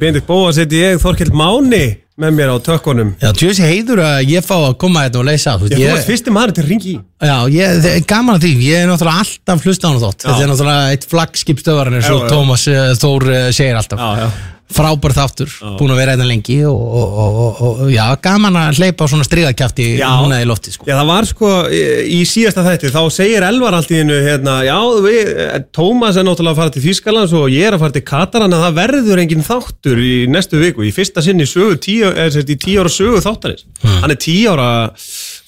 Bindit Bóa seti ég Þorkild Máni með mér á tökkunum. Já, tjóðs heiður að ég fá að koma þetta og leysa Ég, þú ég, ert fyrsti maður til að ringi Já, ég, það er gaman að því, ég er náttúrulega alltaf hlusta á þótt. Þetta er náttúrulega eitt flaggskip stöðvarinn eins og Já, já. Tómas eh, Þór eh, segir alltaf. Já, já Frábær þáttur, búin að vera einnig lengi og, og, og, og, já, gaman að hleypa á svona stríðakjafti Já. núna í lofti sko. Já, það var sko í, í síðasta þætti þá segir Elvar allt í hennu hérna, já, við, Tómas er náttúrulega að fara til Þýskalands og ég er að fara til Katar en það verður engin þáttur í næstu viku í fyrsta sinni sögu tíu, eða sérst í tíu ára sögu þáttarins. Hann er tíu ára,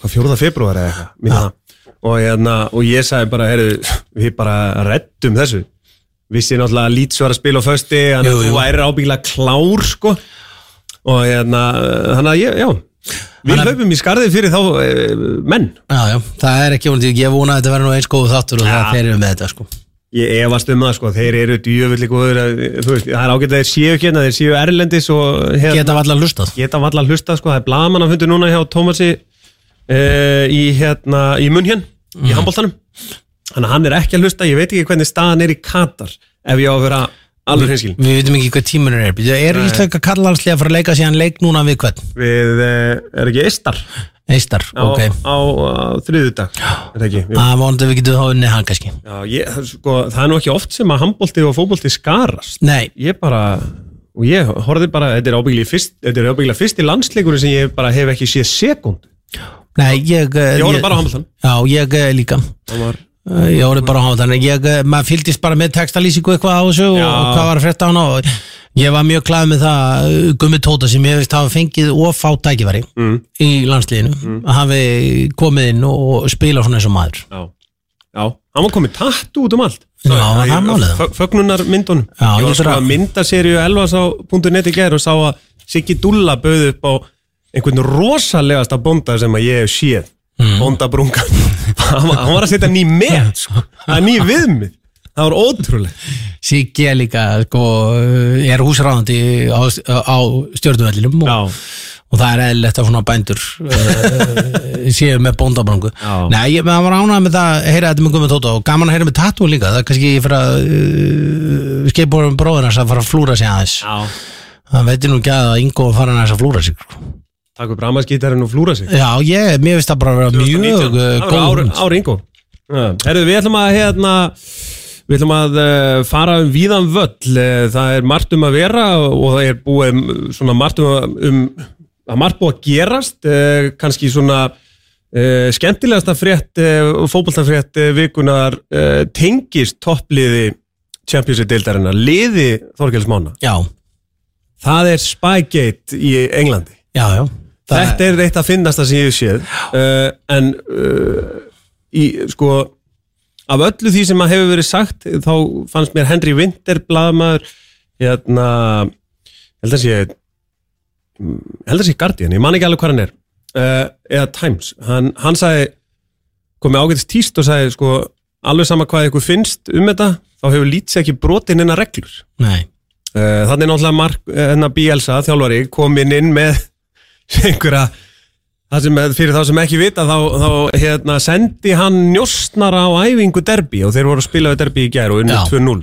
hvað fjóruða februar eða eitthvað, hérna, og ég sagði bara, heyrðu, við bara reddum þessu vissi náttúrulega að Leeds var að spila á fösti hann Jú, jú. væri ábyggilega klár sko. Og hérna, hann að ég, já. Við hlaupum í skarðið fyrir þá e, menn. Já, já, það er ekki vonandi, ég vona að þetta verður nú eins góðu þáttur og Já. það þeir eru með þetta sko. ég efast um það sko, þeir eru djöfulli góður að- þú veist, það er ágætt að þeir séu hérna þeir séu erlendis og hérna, Geta var allar hlustað. Geta valla að hlusta sko, það er blaman að fundu núna hjá Tómasi uh, í hérna í munn hér, í handbóltanum þannig að hann er ekki að hlusta, ég veit ekki hvernig staðan er í Katar ef ég á að vera alveg hinskilin Við veitum ekki hvað tímunir er Er íslenska kallanslega að fara að leika síðan leik núna við hvern? við, uh, er ekki Eistar? Eistar, á, ok. á, á þriðudag er það ekki. Það vonandi við getum þá unnið hann kannski. Já, ég, sko, það er nú ekki oft sem að handbólti og fótbólti skarast. Nei, ég bara og ég horfði bara, þetta er ábyggilega fyrst, þetta er ábyggilega fyrst í landsleikurinn sem ég bara hef ekki séð sekund nei, ég eh, ég horfði bara á handbóltan Já, ég eh, líka. Var, Eh, Ég horfði bara á hann Þannig ég, eh, maður fylgdist bara með textalýsingu eitthvað á þessu og, Já. og hvað var að frétta á hann og ég var mjög klæð með það eh, Gummi Tóta sem ég veist hafa fengið of fá tækifæri mm, í landsliðinu að hafi komið inn og spila svona eins og maður. Já, já, hann var komið tattu út um allt. Já, það er málið. Fö- fögnunar myndunum Já, ég var sko að mynda serju elvas á .net í gær og sá að Siggi Dulla bauð upp á einhvern rosalegasta bonda sem að ég hef séð bondabrunga hann, var- hann var að setja ný með sko. er ný viðmið það var ótrúlega Siggi er líka sko, eh, er húsráðandi á, á stjórnvellinum og, og það er eðlilegt að svona bændur uh, séu með bóndabrangu Já. Nei, ég maður var ánægð með það að heyra þetta með Gummi Tóta og gaman að heyra með tattoo líka það er kannski fyrir að uh, skeipurum bróður hans að fara að flúra sig aðeins já. það veitir nú ekki að Ingo fara að flúra sig sko. Takk upp ramaskítarinn og flúra sig. Já, ég, mér finnst það bara að vera mjög það góð var ár, hugmynd. ár yngo Herðu, við ætlum að hérna Við ætlum að uh, fara um víðan völl. Uh, Það er margt um að vera og það er búið svona margt um, um að margt búið að gerast. Kannski svona uh, skemmtilegasta frétt uh, fótboltafrétt uh, vikunar tengist toppliði Champions League deildarinnar, liði Þorgels Mána. Já, Það er Spygate í Englandi. Já, já Þetta er eitt að finnast það sem ég hef séð. Uh, en uh, í, sko af öllu því sem að hefur verið sagt þá fannst mér Henry Winter blaðmaður hérna held að sé held að sé Guardian, ég man ekki alveg hvað hann er uh, eða Times. Hann, hann sagði, komið ágætist tíst og sagði sko, alveg sama hvað ykkur finnst um þetta, þá hefur lítið ekki brotin innan reglur. Nei, þannig náttúrulega Mark, hennar Bielsa, þjálfari, komin inn með einhverja, það sem, fyrir þá sem ekki vita, þá, þá hérna, sendi hann njóstnara á æfingu derbi og þeir voru að spila við derbi í gær og unnu Já. 2-0.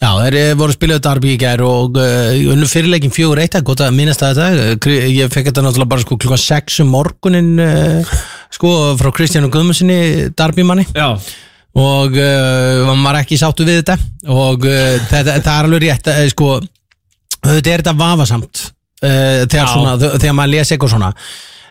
Já, þeir eh, voru að spila þetta arbi í gær og uh, unnu fyrirleikin fjögur eitt gott að minnast að þetta Eh, ég fekk þetta náttúrulega bara sko klukkan 6 um morgunin uh, sko frá Kristjánu Guðmundssoni darbimanni Já. og uh, maður var ekki sáttu við þetta og þetta, það er alveg rétt uh, sko, þetta er þetta vafasamt uh, þegar, svona, þegar maður les eitthvað svona.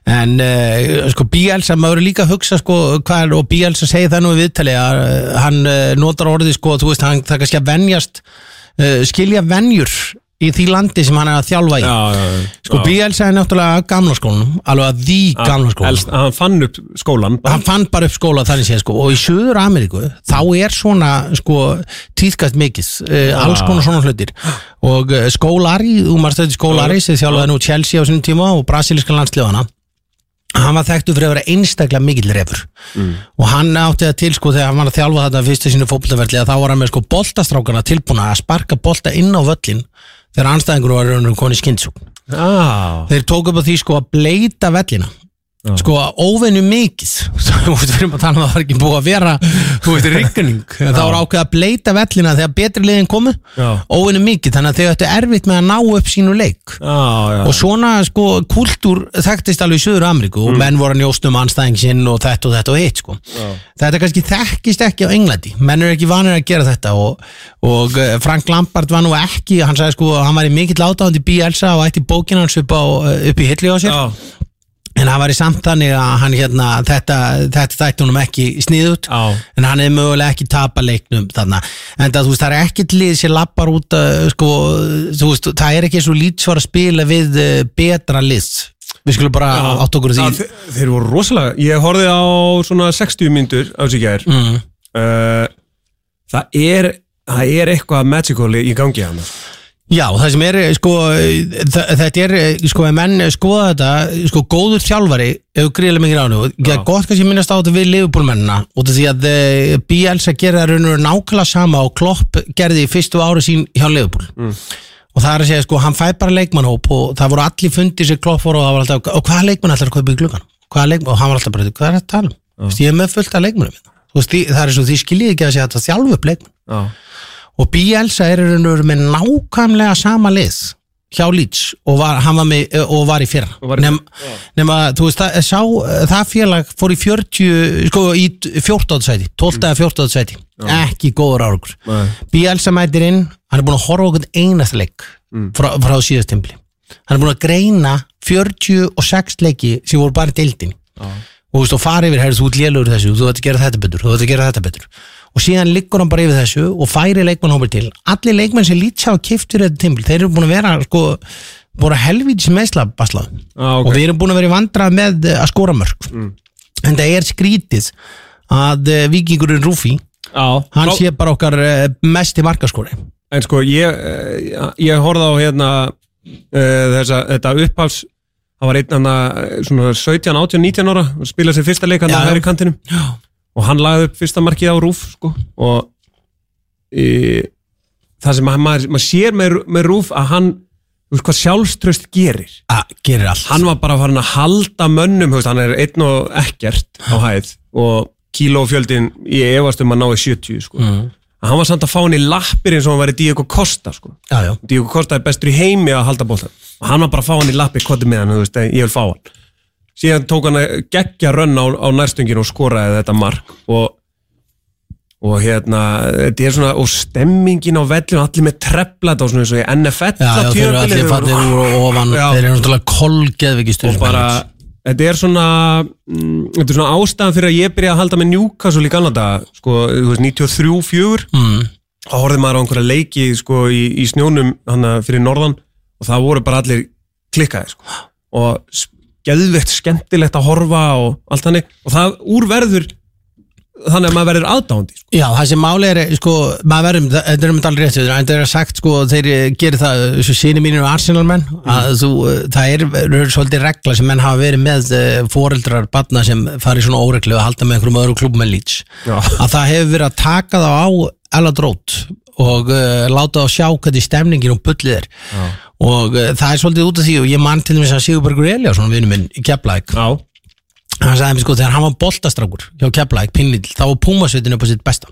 En uh, sko Bielsa, maður er líka að hugsa sko hvað er, og Bielsa segir það nú í viðtali að uh, hann uh, notar orðið sko, þú veist, hann það kannski að venjast uh, skilja venjur í því landi sem hann er að þjálfa í. Já, já, já. sko Bielsa er náttúrulega gamla skólanum alveg að því gamla skólanum. hann fann upp skólan. hann fann bara upp skóla þannig séð sko. Og í Suður Ameríku þá er svona sko tíðkast mikið uh, alls konar svona hlutir. Og uh, skólari, þú maður stöði skólari sem þjálfaði nú Chelsea á sinni tíma og brasilíska landsljóðana hann var þekktu fyrir að vera einstaklega mikill refur. Og hann átti það til sko þegar hann var að þjálfa þetta fyrstu sínu fótboltaferli að þá var hann með sko boltastrákana tilbúna að sparka bolta inn á völlin þegar anstæðingur var raunum koni skinnsúk Já. þeir tók upp á því sko að bleita vellina sko óvenju mikið. Við erum að tala um að það var ekki búið að vera þú veist, rigning. Það var ákveð að bleita vellina þegar betri liðin komu. Já. óvenju mikið, þannig að þau ættu erfitt með að ná upp sínu leik. Já, já, og svona sko kultúr þekktist alveg í Suður Ameríku og menn voru að njóst um anstæðing sinn og þetta og þetta og hitt sko. þetta kannski þekkist ekki á Englandi. Menn eru ekki vanir að gera þetta og, og eh, Frank Lampard var nú ekki hann sagði sko hann var í mikill átáðandi Bielsa og ætti bókina hans upp, á, upp en hann var í samt þannig að hann hérna þetta, þetta þætti honum ekki sniðut Já. en hann hefði mögulega ekki tapa leiknum þarna, en það, veist, það er ekkert lið sem lappar út uh, sko, veist, það er ekki svo lýtsvar að spila við uh, betra lið. Við skulum bara átt okkur á því. Þe- þeir voru rosalega ég horfði á svona 60 myndur á sig gær. Mm. uh, það er það er eitthvað magical í í gangi hann Já, það sem er, sko, þa- þetta er, sko, ef menn skoða þetta, sko, góður þjálfari, ef gríðilega mikið ránu, það er gott kannski að minnast á þetta við liðbúlmennina, út af því að eh, Bielsa gera raun og nákvæmlega sama og Klopp gerði í fyrstu ári sín hjá liðbúl. Og það er að segja, sko, hann fæ bara leikmannhóp og það voru allir fundir sem Klopp voru og það var alltaf, og hvaða leikmann ætlar að kaupa í gluggan? Hvaða leikmann? Og hann var alltaf bara, hvað er þetta að tala um? Þú veist, Ég er með fullt af leikmannum. Því- það er svo, því skiljið ekki að segja þetta þjálfu upp leikmann Já, og Bielsa er og með nákvæmlega sama lið hjá Leeds og var, var, með, og var í fyrra Og var Nefn, nema, þú veist, það, sá, það félag fór í 40 sko, í 14. sæti 12. eða 14. sæti ekki góður árugur Nei. Bielsa mætir inn, hann er búin að horfa okkur einasta leik frá, frá síðast tímpli hann er búin að greina 46 leiki sem voru bara deildin og þú veist, og fara yfir, herri, þú ert lélugur í þessu þú ert að gera þetta betur, þú ert að gera þetta betur og síðan liggur hann bara yfir þessu og færi leikmannhópur til, allir leikmenn sem lítið keift fyrir þetta tímpil, þeir eru búin að vera sko, voru helvítis meðsla basla Já, ok. og við erum búin að vera í vandrað með eh, að skora mörg en það er skrítið að uh, vikingurinn Rúfi já. hann sé bara okkar uh, mest í markaskori En sko, ég, eh, ég horfði á hérna þessa, þetta upphafs það var einn svona 17, 18, 19 ára og spilaði sér fyrsta leik hann já. hæri kantinum. Já. Og hann lagði upp fyrsta markið á rúf sko, og e, það sem að maður, maður sér með, með rúf að hann þú veist hvað sjálfströst gerir að gerir allt hann var bara farin að halda mönnum veist, hann er einn og ekkert á hæð og kílófjöldin ég efast um að ná í 70 sko. mm. hann var samt að fá hann í lappir eins og hann var í Diego Costa sko. já, já. Diego Costa er bestur í heimi að halda bóltan og hann var bara að fá hann í lappir kvoti með hann, veist, ég vil fá hann síðan tók hann að geggja rönn á, á nærstöngin og skoraði þetta mark. Og og hérna, þetta er svona og stemmingin á vellinu, allir með treflat á svona eins og NFL Já, já, þeir eru allir fannir úr og ofan. Já. þeir eru náttúrulega kolgeðvikistur og bara, þetta er svona mm, þetta er svona ástæðan fyrir að ég byrja að halda með Newcastle í Kanada sko, þú veist, 93-4 mm. þá horfði maður á einhverja leiki sko, í, í snjónum hana, fyrir norðan. Og það voru bara allir klikkaði sko. og geðveikt skemmtilegt að horfa og allt þannig. Og það úrverður þannig að maður verður aðdándi sko. Já, það sem máli er, sko, maður verðum, það- þetta er um alveg rétt, það er sagt, sko, þeir eh, gerir það, svo síni mínir og Arsenal-menn, að þú, eh, það er, er svolítið regla sem menn hafa verið með eh, foreldrar barna sem fari svona óreglu að halda með einhverjum öðrum klubum en Já. að það hefur verið að taka þá á eladrót og uh, láta þá sjá hvernig stemningin og bullið er og uh, það er svolítið út af því og ég mann til þess að Sigurbergur Eliasson, vinnu minn í Keflæk, hann sagði mér sko þegar hann var boltastrákur hjá Keflæk, Pinnlill, þá var Púmasveitin upp á sitt besta.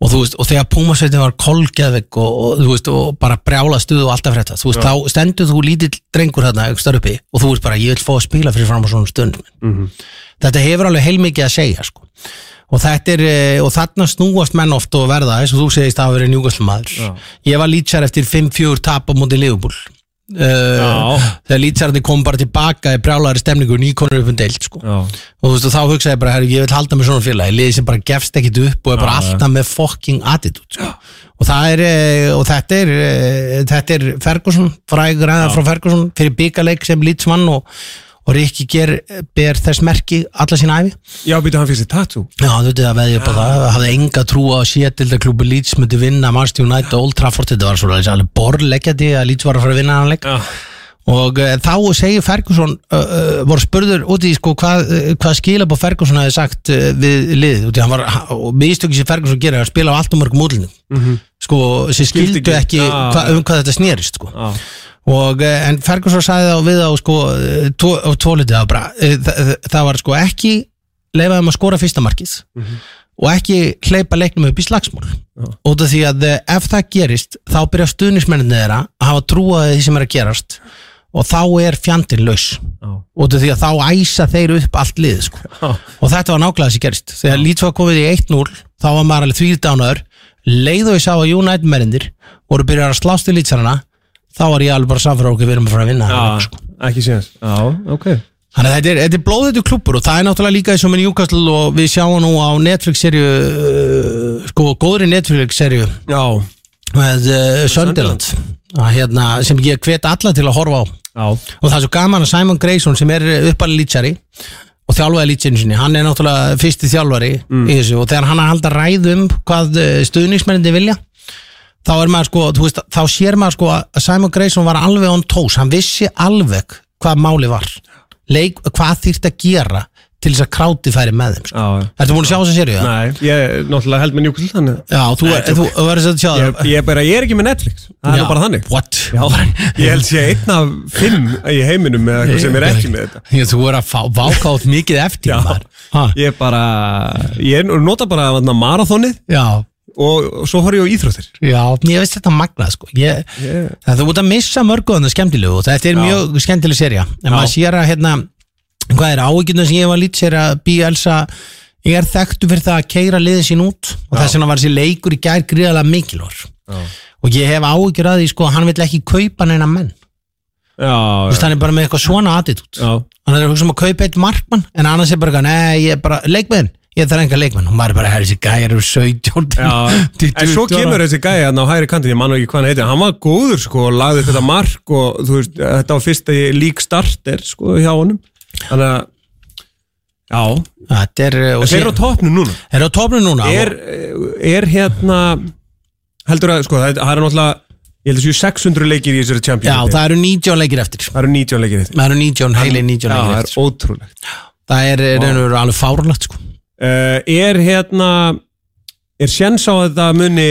Og veist, og þegar Púmasveitin var kolgeðvegg og, og, og bara brjála stuð og alltaf frétta, veist, þá stendur þú lítill drengur þarna, ekki starf uppi og þú veist bara, ég vil fá að spila fyrir fram á svona stund þetta hefur alveg heilmikið að segja sko. Og þetta er, eh, og þarna snúast menn oft og verða, eins og þú segist að hafa verið njúkastlumæður, ég var lýtsar eftir 5-4 tap á móti Liverpool. Uh, þegar lýtsarandi kom bara tilbaka í brjálari stemningu nýkonur upp um deilt sko. já, og þú veist og þá hugsaði ég bara herri, ég vil halda með svona félagi, liðið sem bara gefst ekkit upp og er bara alltaf með fucking attitude sko. og það er eh, og þetta er, eh, þetta er Ferguson frægur ræða frá Ferguson fyrir byggaleik sem lýtsmann og, og Rikki ger, ber þess merki alla sína æfi já, býtu hann fyrir sér tattoo. Já, þú veit að veðja upp á það. Hafði enga trú á að sétildaklúbu Leeds myndi vinna Manchester United og Old Trafford. Þetta var svona alveg borlegjandi að Leeds var að fara að vinna hann leik. Og uh, þá segir Ferguson uh, uh, voru spurður út í sko, hvað, hvað skilabá Ferguson hefði sagt við liðið, út í hann var og mistöki sem Ferguson gerir er að spila á allt og mörgum útlunum sko, sem skildu ekki. hva, um hvað þetta snerist sko. já, og eh, en Ferguson sagði þá við á sko hluti það, var bara, eh, það, það var sko ekki leifaðum að skora fyrsta markið og ekki hleypa leiknum upp í slagsmál. Út af því að eh, ef það gerist þá byrja stuðnismenninni þeirra að hafa trúað því sem er að gerast og þá er fjandinn laus. Út af því að þá æsa þeir upp allt lið sko. Já. og þetta var nákvæmlega þessi gerist. Þegar Leeds var komið í 1-0 þá var maður alveg þvíldánaður leið og ég sá að United merindir voru byrjað að slást í Leedsarana þá var ég alveg bara samfara okkur við erum að fara að vinna leik, sko. ekki síðan. Já, ok. Þannig að þetta er, þetta er blóðhættu klubur og það er náttúrulega líka eins og með Newcastle og við sjáum nú á Netflix-serju uh, sko góðri Netflix-serju Já, með uh, Sunderland. Að, hérna, sem ég hvet alla til að horfa á. Já, og það er svo gaman að Simon Grayson sem er uppalinn lýtsari og þjálfaði lýtsinu sinni, hann er náttúrulega fyrsti þjálfari í þessu. Og þegar hann er að halda ræðum hvað stuðningsmennindi vilja þá er maður sko, þú veist, þá sér maður sko að Simon Grayson var alveg on toes. Hann vissi alveg hvað máli var. Leik, hvað þýrt að gera til þess að kráti færi með þeim sko. Ertu búin að sjá þess að sér það? Nei, ég náttúrulega held með njúkvæl þannig. Já, þú, Nei, þú, verður að sjá ég, ég, bara, ég er ekki með Netflix. Það er bara þannig. What? Já, ég held sé einn af fimm í heiminum með eitthvað sem er ekki með þetta. Þú verður að át mikið eftir Já. Ég bara, ég nota bara þarna marathonið. Já, og, og svo horf ég á íþróttir. Já, ég veist þetta magnað sko. Ég, Ég- Það er út að missa þannig skemmtilegu og þetta er Já. mjög skemmtileg serja en Já. maður sér að hérna hvað er áhyggjuna sem ég var lít sér að B.Elsa ég er þekktu fyrir það að keira liðin sín út og þess vegna var þessi leikur í gær gríðalega mikilvar Já, og ég hef áhyggjur að því sko að hann vill ekki kaupa neina menn. Já, Þú veist, hann er bara með eitthvað svona attitút hann er að hugsa um að kaupa eitt markmann en annars er bara, nei, ég er bara leikmenn ég þarf enga leikmenn. Og maður bara, herri, þessi gæjar eru 17 Já, til en svo 20 ára. kemur þessi gæði hann á hægri kantin, ég man nú ekki hvað hann heitir. Hann var góður sko og lagði þetta mark og þú veist, þetta var fyrsta lík starter sko hjá honum. Þannig að já, Þetta er, og þeir eru á topnu núna. Er á topnu núna er, er hérna heldur að, sko, það er það náttúrulega ég held að séu 600 leikir í þessari Já, Champions það eru 19 leikir eftir. Það eru 19 leikir eftir. Það eru 19, heili 19 Já, leikir það eftir. er ótrúlegt. Það er, er, er alveg fárlegt sko. uh, Er hérna er sjens á að þetta muni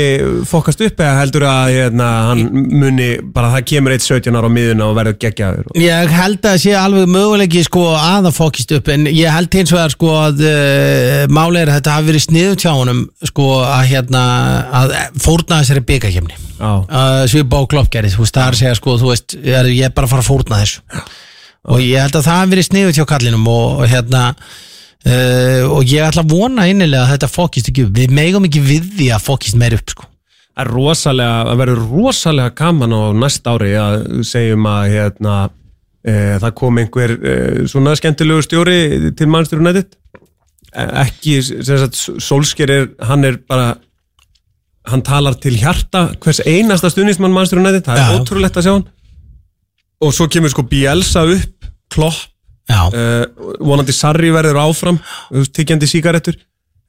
fokast upp eða heldur að hérna, hann muni, bara það kemur eitt 17 ára á miðuna og verður geggjaður og... Ég held að sé alveg möguleiki sko að það fókist upp en ég held hins vegar sko að uh, máli er að þetta hafi verið sniðu tjá honum sko að hérna að fórna þessari byggakefni Já, uh, svipa á kloppgerið, þú veist, það er að segja sko, þú veist, ég er, ég er bara að fara að fórna þessu. Og ég held að það hafi verið sniðu tjá kallinum og, og hérna uh, og ég ætla að vona innilega að þetta fókist ekki upp, við megum ekki við því að fókist meir upp sko. Rosalega, það verður rosalega gaman á næst ári að segjum að hérna e, það kom einhver e, svona skemmtilegu stjóri til Manchester United. E, ekki, sem sagt, Solskjær er, hann er bara hann talar til hjarta hvers einasta stuðnismann Manchester United. Það er Já. ótrúlegt að sjá hann. Og svo kemur sko Bielsa upp klopp, uh, vonandi Sarri verður áfram, tyggjandi sígarettur.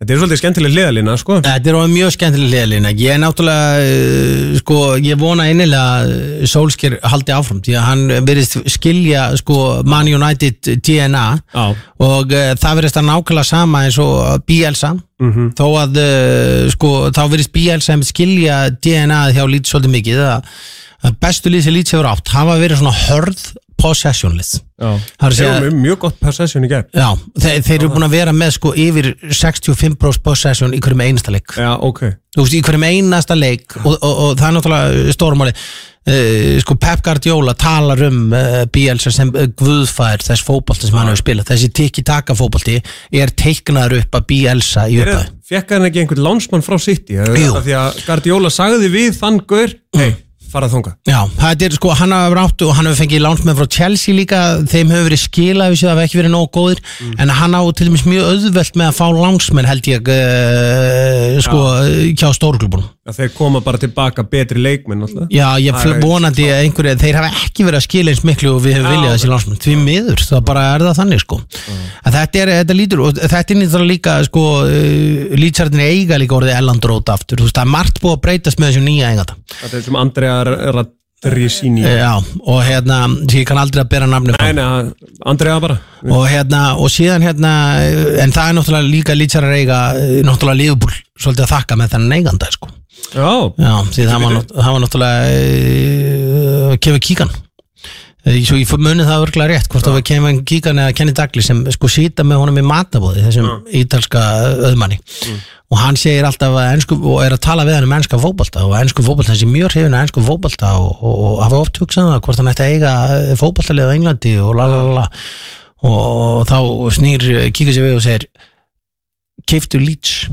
Þetta er svolítið skemmtileg liðalína sko. Þetta er mjög skemmtileg liðalína Ég er náttúrulega, uh, sko, ég vona innilega að Solskjær haldi áfram því að hann verðist skilja sko, Man United DNA Já, og uh, það verðist að nákvæmlega sama eins og Bielsa. Mhm. Þó að uh, sko, þá verðist Bielsa einmitt skilja DNA hjá lít svolítið mikið að, að bestu lið sem lít hefur átt. Hafa verið svona hörð possession lið Já, Það að þeir eru mjög gott possession í gerð Já, þeir, þeir eru búin að vera með sko yfir 65% possession í hverjum einasta leik. Já, ok. Þú veist, í hverjum einasta leik og, og, og það er náttúrulega stórmáli uh, sko Pep Guardiola talar um uh, Bielsa sem uh, guðfær þess fótbolti sem hann hefur spilað. Þessi tiki-taka fótbolti er teiknaður upp að Bielsa í uppæð Fekk hann ekki einhvern lánsmann frá City? Jú. af Því að Guardiola sagði við þann gaur Hei, farað þunga Já, það er sko, hann hefur áttu og hann hefur fengið lánsmenn frá Chelsea líka þeim hefur verið skilað við sér að það hafa ekki verið nógu góðir en hann á til dæmis mjög auðvelt með að fá lánsmenn held ég uh, sko, hjá stórklubunum að Þeir koma bara tilbaka betri leikmenn alltaf. Já, ég vonandi að einhverju, þeir hafa ekki verið að skila eins miklu og við hefum viljað þessi landsmenn, því miður, það bara er það þannig sko. En þetta er, þetta lítur og þetta er nýttur líka, sko uh, lýtsarðin eiga líka orðið ellandrót aftur, þú veist, það er margt búið að breytast með þessum nýja eiganda. Þetta er sem Andrea Radrisini E, já, og hérna, ég kann aldrei að bera nafni Nei, nei, Andrea bara. Og hérna, og síðan hérna en það er náttúrulega líka lýtsarar eiga eh, náttúrulega lífbúl, svolítið að þakka með þennan eiganda, sko. Já, Já, því það var, það var náttúrulega uh, kefur kíkan Eh, Svo ég muni það örglega rétt hvort það var Kevin Keegan eða Kenny Douglas sem sko sýta með honum í matabóði þessum ítalska öðmanni og hann segir alltaf að ensku, og er að tala við hann um ennska fótbolta og ensku fótbolta þessi mjög hrifin að ensku fótbolta og, og, og hafa oft hugsað það hvort hann ætti að eiga fótboltalið á Englandi og la la la la. Og þá snýr kíka sér við og segir keiftu Leeds.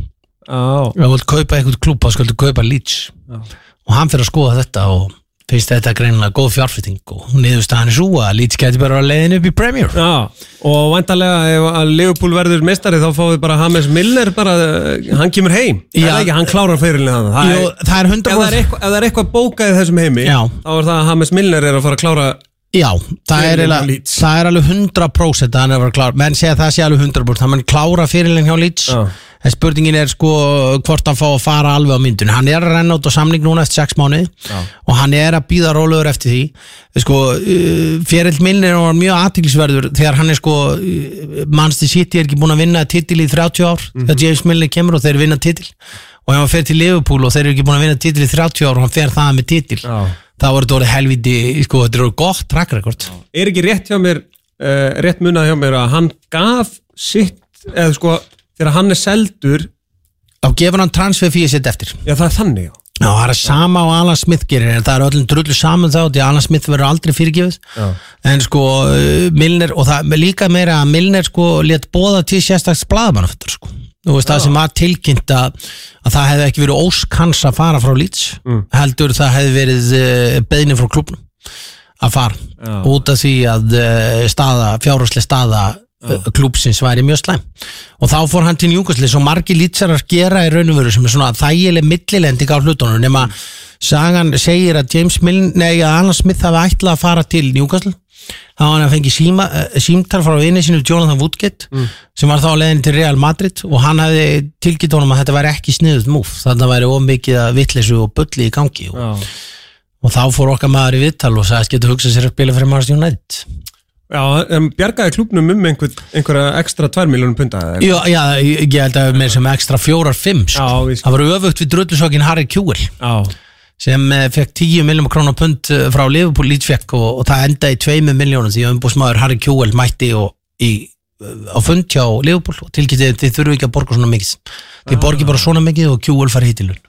Ef þú vilt kaupa eitthvað klúb þá skaldu kaupa Leeds. Já. og hann fyrir að skoða þetta og finnst þetta greinilega góð fjárfyting og niðurstaðan er svo að Leeds geti bara að leiðin upp í Premier já, og vantarlega ef Liverpool verður mestari þá fáið bara James Milner bara, eh, hann kemur heim. Það er ekki, hann klárar fyrirlið hann það er, það er ef, það er 100% eitthvað, ef það er eitthvað bókað í þessum heimi Já. þá er það að James Milner er að fara að klára Já, það er, eiginlega- það er alveg 100% að hann er að vera klár. Menn segja að það sé alveg 100% hann mun klára fyrirlin hjá Leeds. Já. en spurningin er sko hvort hann fá að fara alveg á myndun hann er að renna út á samning núna eftir 6 mánuði Já. og hann er að býða rólegur eftir því. Sko, uh, Fjerill Milner var mjög aðtiklisverður þegar hann er sko uh, Manchester City er ekki búin að vinna titil í 30 ár þegar James Milner kemur og þeir vinna titil. Og hann fer til Liverpool og þeir eru ekki búin að vinna titil í 30 ár og hann fer það með titil. Já. Þá var þetta orðið helviti sko, þetta er orðið gott track record. Er ekki rétt hjá mér uh, rétt munað hjá mér að hann gaf sitt, eða sko þegar hann er seldur, þá gefur hann transfer fyrir sitt eftir. Já það er þannig já. Já, það er sama á Alan Smith gerir. En það er öllum drullu saman þá því að Alan Smith verður aldrei fyrirgefið. Já. en sko uh, Milner og það er líka meira að Milner sko let bóða til sérstaks blaðmannafötur sko Þú veist það sem var tilkynnt að, að það hefði ekki verið óskans að fara frá Leeds heldur það hefði verið uh, beðni frá klubnum að fara. Já. út af því að uh, staða, fjárháslega staða uh, klúpsins væri mjög slæm. Og þá fór hann til Newcastle svo margi lítsarar gera í raun og veru sem er svona þægileg millilending á hlutunum nema sagan segir að James Milne, nei að Alan Smith hafi ætlað að fara til Newcastle þá hann að fengi síma, uh, símtal frá vinni sinu Jonathan Woodgate sem var þá á leiðin til Real Madrid og hann hefði tilkynnt honum að þetta væri ekki sniðut múf þannig að það væri ómikið að vitleysu og bulli í gangi og, Já. og þá fór okkar maður í viðtal og sagðist getur hugsað sér að spila fyrir Manchester United Já, en bjargaði klubnum um einhver, einhverja ekstra 2 miljónum punta? Já, já, ég held að með sem ekstra fjórar, fimm sko. Já, við Það var öfugt við drullusokkin Harry Kjúel Já, sem eh, fekk 10 miljónum krónar pund eh, frá Liverpool Leeds fekk og, og það endaði 2 miljónum því að umbúsmaður Harry Kjúel mætti og, í, eh, á fund hjá Liverpool og tilkynnti að þið þurfu ekki að borga svona mikið. Þið borgi bara svona mikið og Kjúel fari hitilun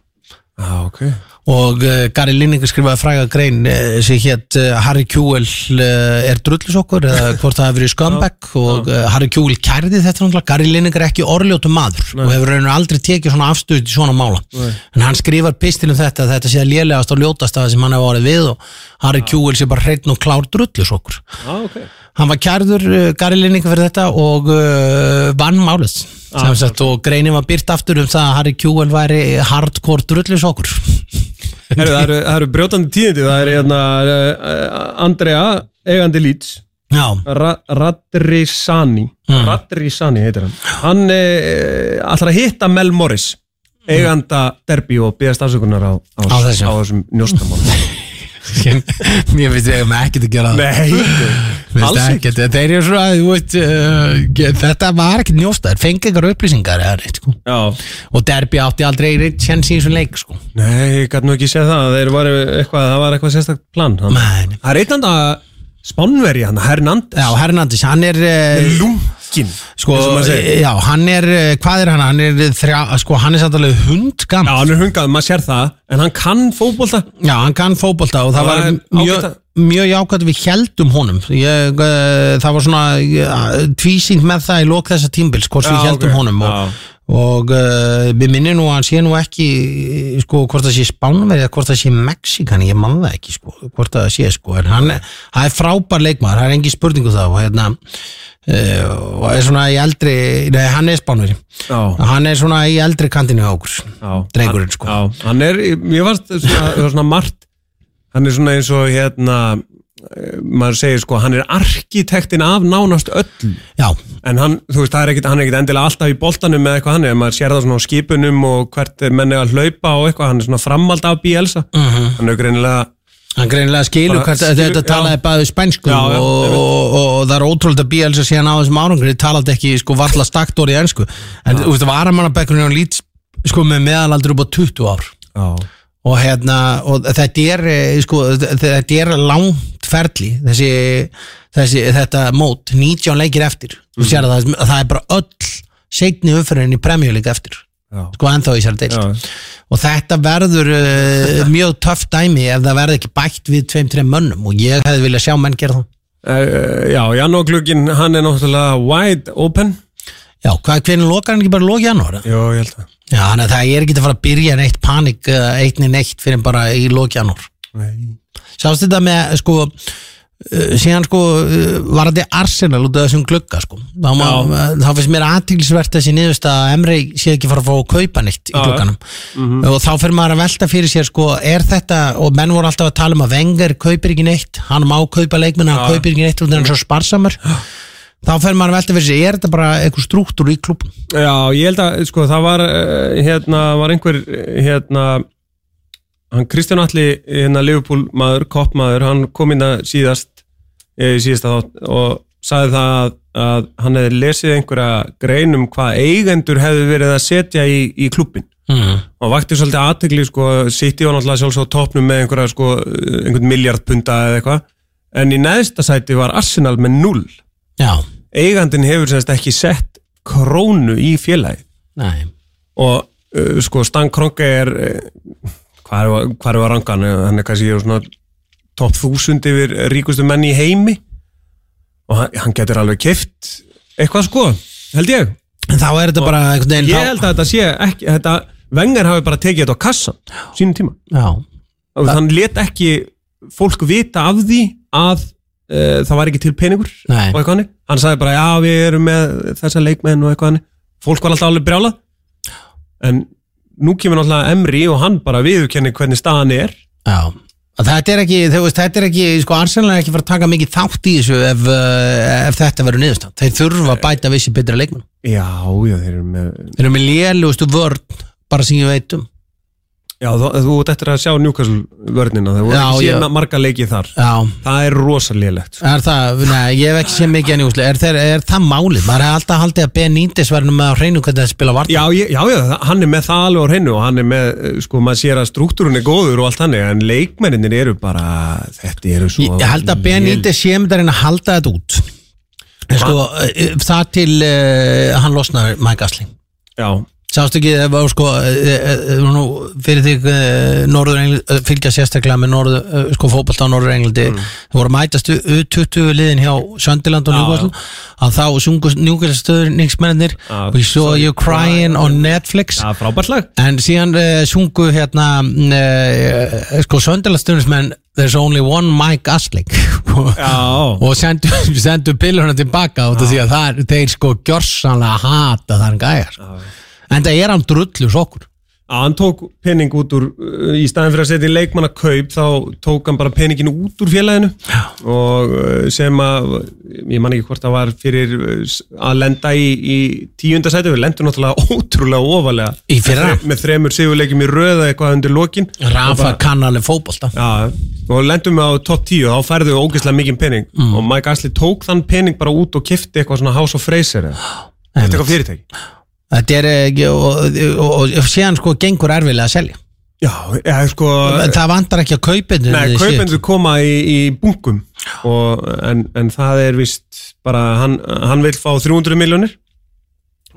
já, ok. Og uh, Gary Lineker skrifaði fræga grein uh, sem hétt uh, Harry Kjúel er drullusokkur eða hvort það hefur verið scumbag og Harry Kjúel kærði þetta náttúrulega. Gary Lineker er ekki orðljótu maður og hefur rauninu aldrei tekið svona afstöð til svona mála. Nei. en hann skrifar pistil um þetta að þetta sé að lélegast og ljótast að sem hann hefur orðið við og Harry Kjúel sé bara hreitn og klár drullusokkur. Já, ok. Hann var kærður Gary Lineker fyrir þetta og vann málið sagt og greinin var byrt aftur um það að Harry Kjúel væri hardcore drullusokkur. Heru, það, eru, það eru brjótandi tíðindi Það er hérna uh, Andrea, eigandi Já, Ra Radrisani Mm. Radrisani heitir hann. Hann uh, ætlar að hitta Mel Morris eiganda derby og beðast afsökunar á, á, Á þessum. á þessum njóstamál mér finnst ég með ekkert að gera það Nei, alls ekki þeir eru svona, þú veist, uh, þetta var ekkert njósta, þeir fengi ykkur upplýsingar eða reitt, sko. Já, Og Derby átti aldrei reitt sens í þessum leik, sko. nei, ég gæti nú ekki séð það Þeir var eitthvað, það var eitthvað sérstakt plan hann. Nei. Það er einnanda spánveri hann, Hernandez Já, Hernandez, hann er, uh, Lungin sko, já, hann er, uh, hvað er hann? Hann er þrjá, sko, hann er samt alveg hundgam. Já, hann er hungað, maður sér það En hann kann fótbolta Já, hann kann fótbolta og það Það var mjög, mjög jákvæmt við heldum honum ég, uh, það var svona uh, tvísýnt með það í lók þessa tímbils hvort við Já, heldum ok. honum og, og uh, við minnum nú að hann sé nú ekki sko, hvort það sé spánverið eða hvort það sé Mexikan, ég man það ekki sko, hvort það sé sko, en hann hann er frábær leikmaður, það er engi spurningu þá og hérna og er svona í eldri, nei hann er spánverið Já, hann er svona í eldri kantinu á okkur Drengurinn, sko. Já, hann er, ég varst svona, svona margt Hann er svona eins og hérna eh, maður segir sko, hann er arkitektin af nánast öll já, en hann, þú veist, er ekkit, hann er ekkit endilega alltaf í boltanum með eitthvað hann er, maður sér það svona á skipunum og hvert er menni að hlaupa og eitthvað, hann er svona framald af Bielsa, mhm. Hann er greinilega Hann greinilega skilur hvert skilur- þetta talaði bæði spænsku Já, já, og, og, og, það er ótrúlega að Bielsa síðan á þessum árangri talaði ekki sko varla stakt orðið ennsku en þú veist, varamannabekkurinn á lít sko með meðalaldur upp á 20 ár. Já, og hérna og þetta er eh, sko, þetta er langt ferli þessi, þessi þetta mót 19 leikir eftir. Að það, það er bara öll setni umfyririnn í premjölík eftir Já. sko ennþá í sér deilt Já. og þetta verður uh, mjög töff dæmi ef það verður ekki bætt við tveim, tveim mönnum og ég hefði viljað sjá menn gera það Uh, já, janúarglugin, hann er náttúrulega wide open Já, hvað, hvernig lokar hann ekki bara loki janúar? Jó, ég held að Já, þannig að það er ekki að fara að byrja neitt panik eittni neitt fyrir bara í loki janúar. Sást þetta með, sko síðan sko uh, var þetta Arsenal út af þessum glugga sko. Þá, þá finnst mér aðtilsvert þessi niðurst að Emre sé ekki fara að fá að kaupa neitt í Já, glugganum. Mhm. og þá fyrir maður að velta fyrir sér sko er þetta, og menn voru alltaf að tala um að Wenger kaupir ekki neitt, hann má kaupa leikmenn hann kaupir ekki neitt af hann er svo sparsamur. Þá fyrir maður að velta fyrir sér, er þetta bara eitthvað struktúr í klubun? Já, ég held að, sko, það var uh, hérna, var einhver hérna, hann Kristján Alli hérna Liverpool maður, koppmaður hann kom inn að síðast eh, í síðasta þátt og sagði það að, að hann hefði lesið einhverja grein um hvað eigendur hefði verið að setja í, í klubbin Mm. og vakti svolítið aðtegli sko, City var náttúrulega sjálfsög á topnum með einhverja sko, einhvern miljardpunta eða eitthvað. En í neðsta sæti var Arsenal með null Já, eigandin hefur semst ekki sett krónu í félagi nei. Og uh, sko Stan Kroenke er uh, hvað er, hvað er rangan? Hann er kannski svona topp þúsund yfir ríkustu menn í heimi. Og hann, hann getur alveg keft eitthvað sko, held ég. En þá er þetta bara einhvern veginn ég held að þetta sé ekki þetta, Vengar hafi bara tekið þetta á kassan sínum tíma. Já, og hann let ekki fólk vita af því að uh, það var ekki til peningur Nei. og eitthvað hannig hann sagði bara já við erum með þessa leikmenn og eitthvað hannig fólk var alltaf alveg brjálað. En nú kemur náttúrulega Emri og hann bara viðurkenni hvernig staðan er Já, þetta er ekki, þú veist, þetta er ekki, sko, Arsenal er ekki fara að taka mikið þátt í þessu ef, uh, ef þetta verður niðurstand. Þeir þurfa að bæta vissi betra leikmenn. já, já, þeir eru með Þeir eru með lélugustu vörn, bara sem ég veit um. Já, þú, ert eftir að sjá Newcastle vörnina það voru ekki síðan marga leikið þar Já, það er rosalélegt er það, nei, ég hef ekki séð mikið en júslega, er, þeir, er það málið? Maður er alltaf haldið að Benítez verður með á hreinu hvernig það spila vartan. Já, ég, já, já, hann er með það alveg á hreinu og hann er með, eh, sko, maður sér að struktúrun er góður og allt hann en leikmenninir eru bara, þetta eru svo Ég, ég held að Benítez sé með það reyna að halda þetta út. Sko, uh, það til uh, hann losnar Mike Astley. Já, Sástu ekki, það var sko, e, e, e, nú, fyrir því Norður England, e, fylgja sérstaklega með Norður, sko, fótbolta á Norður Englandi. Mm. það voru að mætast U20 liðin hjá Söndiland og Newcastle. Að þá sungu Newcastle Já, We saw you crying on Netflix. En síðan sungu hérna sko Söndiland stöðurningsmenn There's only one Mike Já, og sendu, sendu pillurna tilbaka út af því að það er, þeir sko gjörsanlega hata þann gæjar en það er hann drullu sokkur að hann tók pening út úr uh, í staðin fyrir að setja í leikmanna kaup þá tók hann bara peningin út úr félaginu. Já. og uh, sem að ég man ekki hvort það var fyrir uh, að lenda í, í tíundasæti við lendum náttúrulega ótrúlega ofalega Í fyrra? með, þre, með þremur sigurleikjum í röða eitthvað undir lokin. Rafa kann alveg fótbolta. Já, og lendum við á topp 10 og þá færðu við ógeðslega mikið pening. Mm. og Mike Ashley tók þann pening bara út og kifti eitthvað svona House of Fraser er eitthvað fyrirtæki Þetta er ekki og, og, og, og síðan sko gengur erfilega að selja. Já, eða sko Það vantar ekki að kaupendur Nei, kaupendur koma í, í bunkum og, en, en það er vist bara, hann, hann vil fá 300 miljónir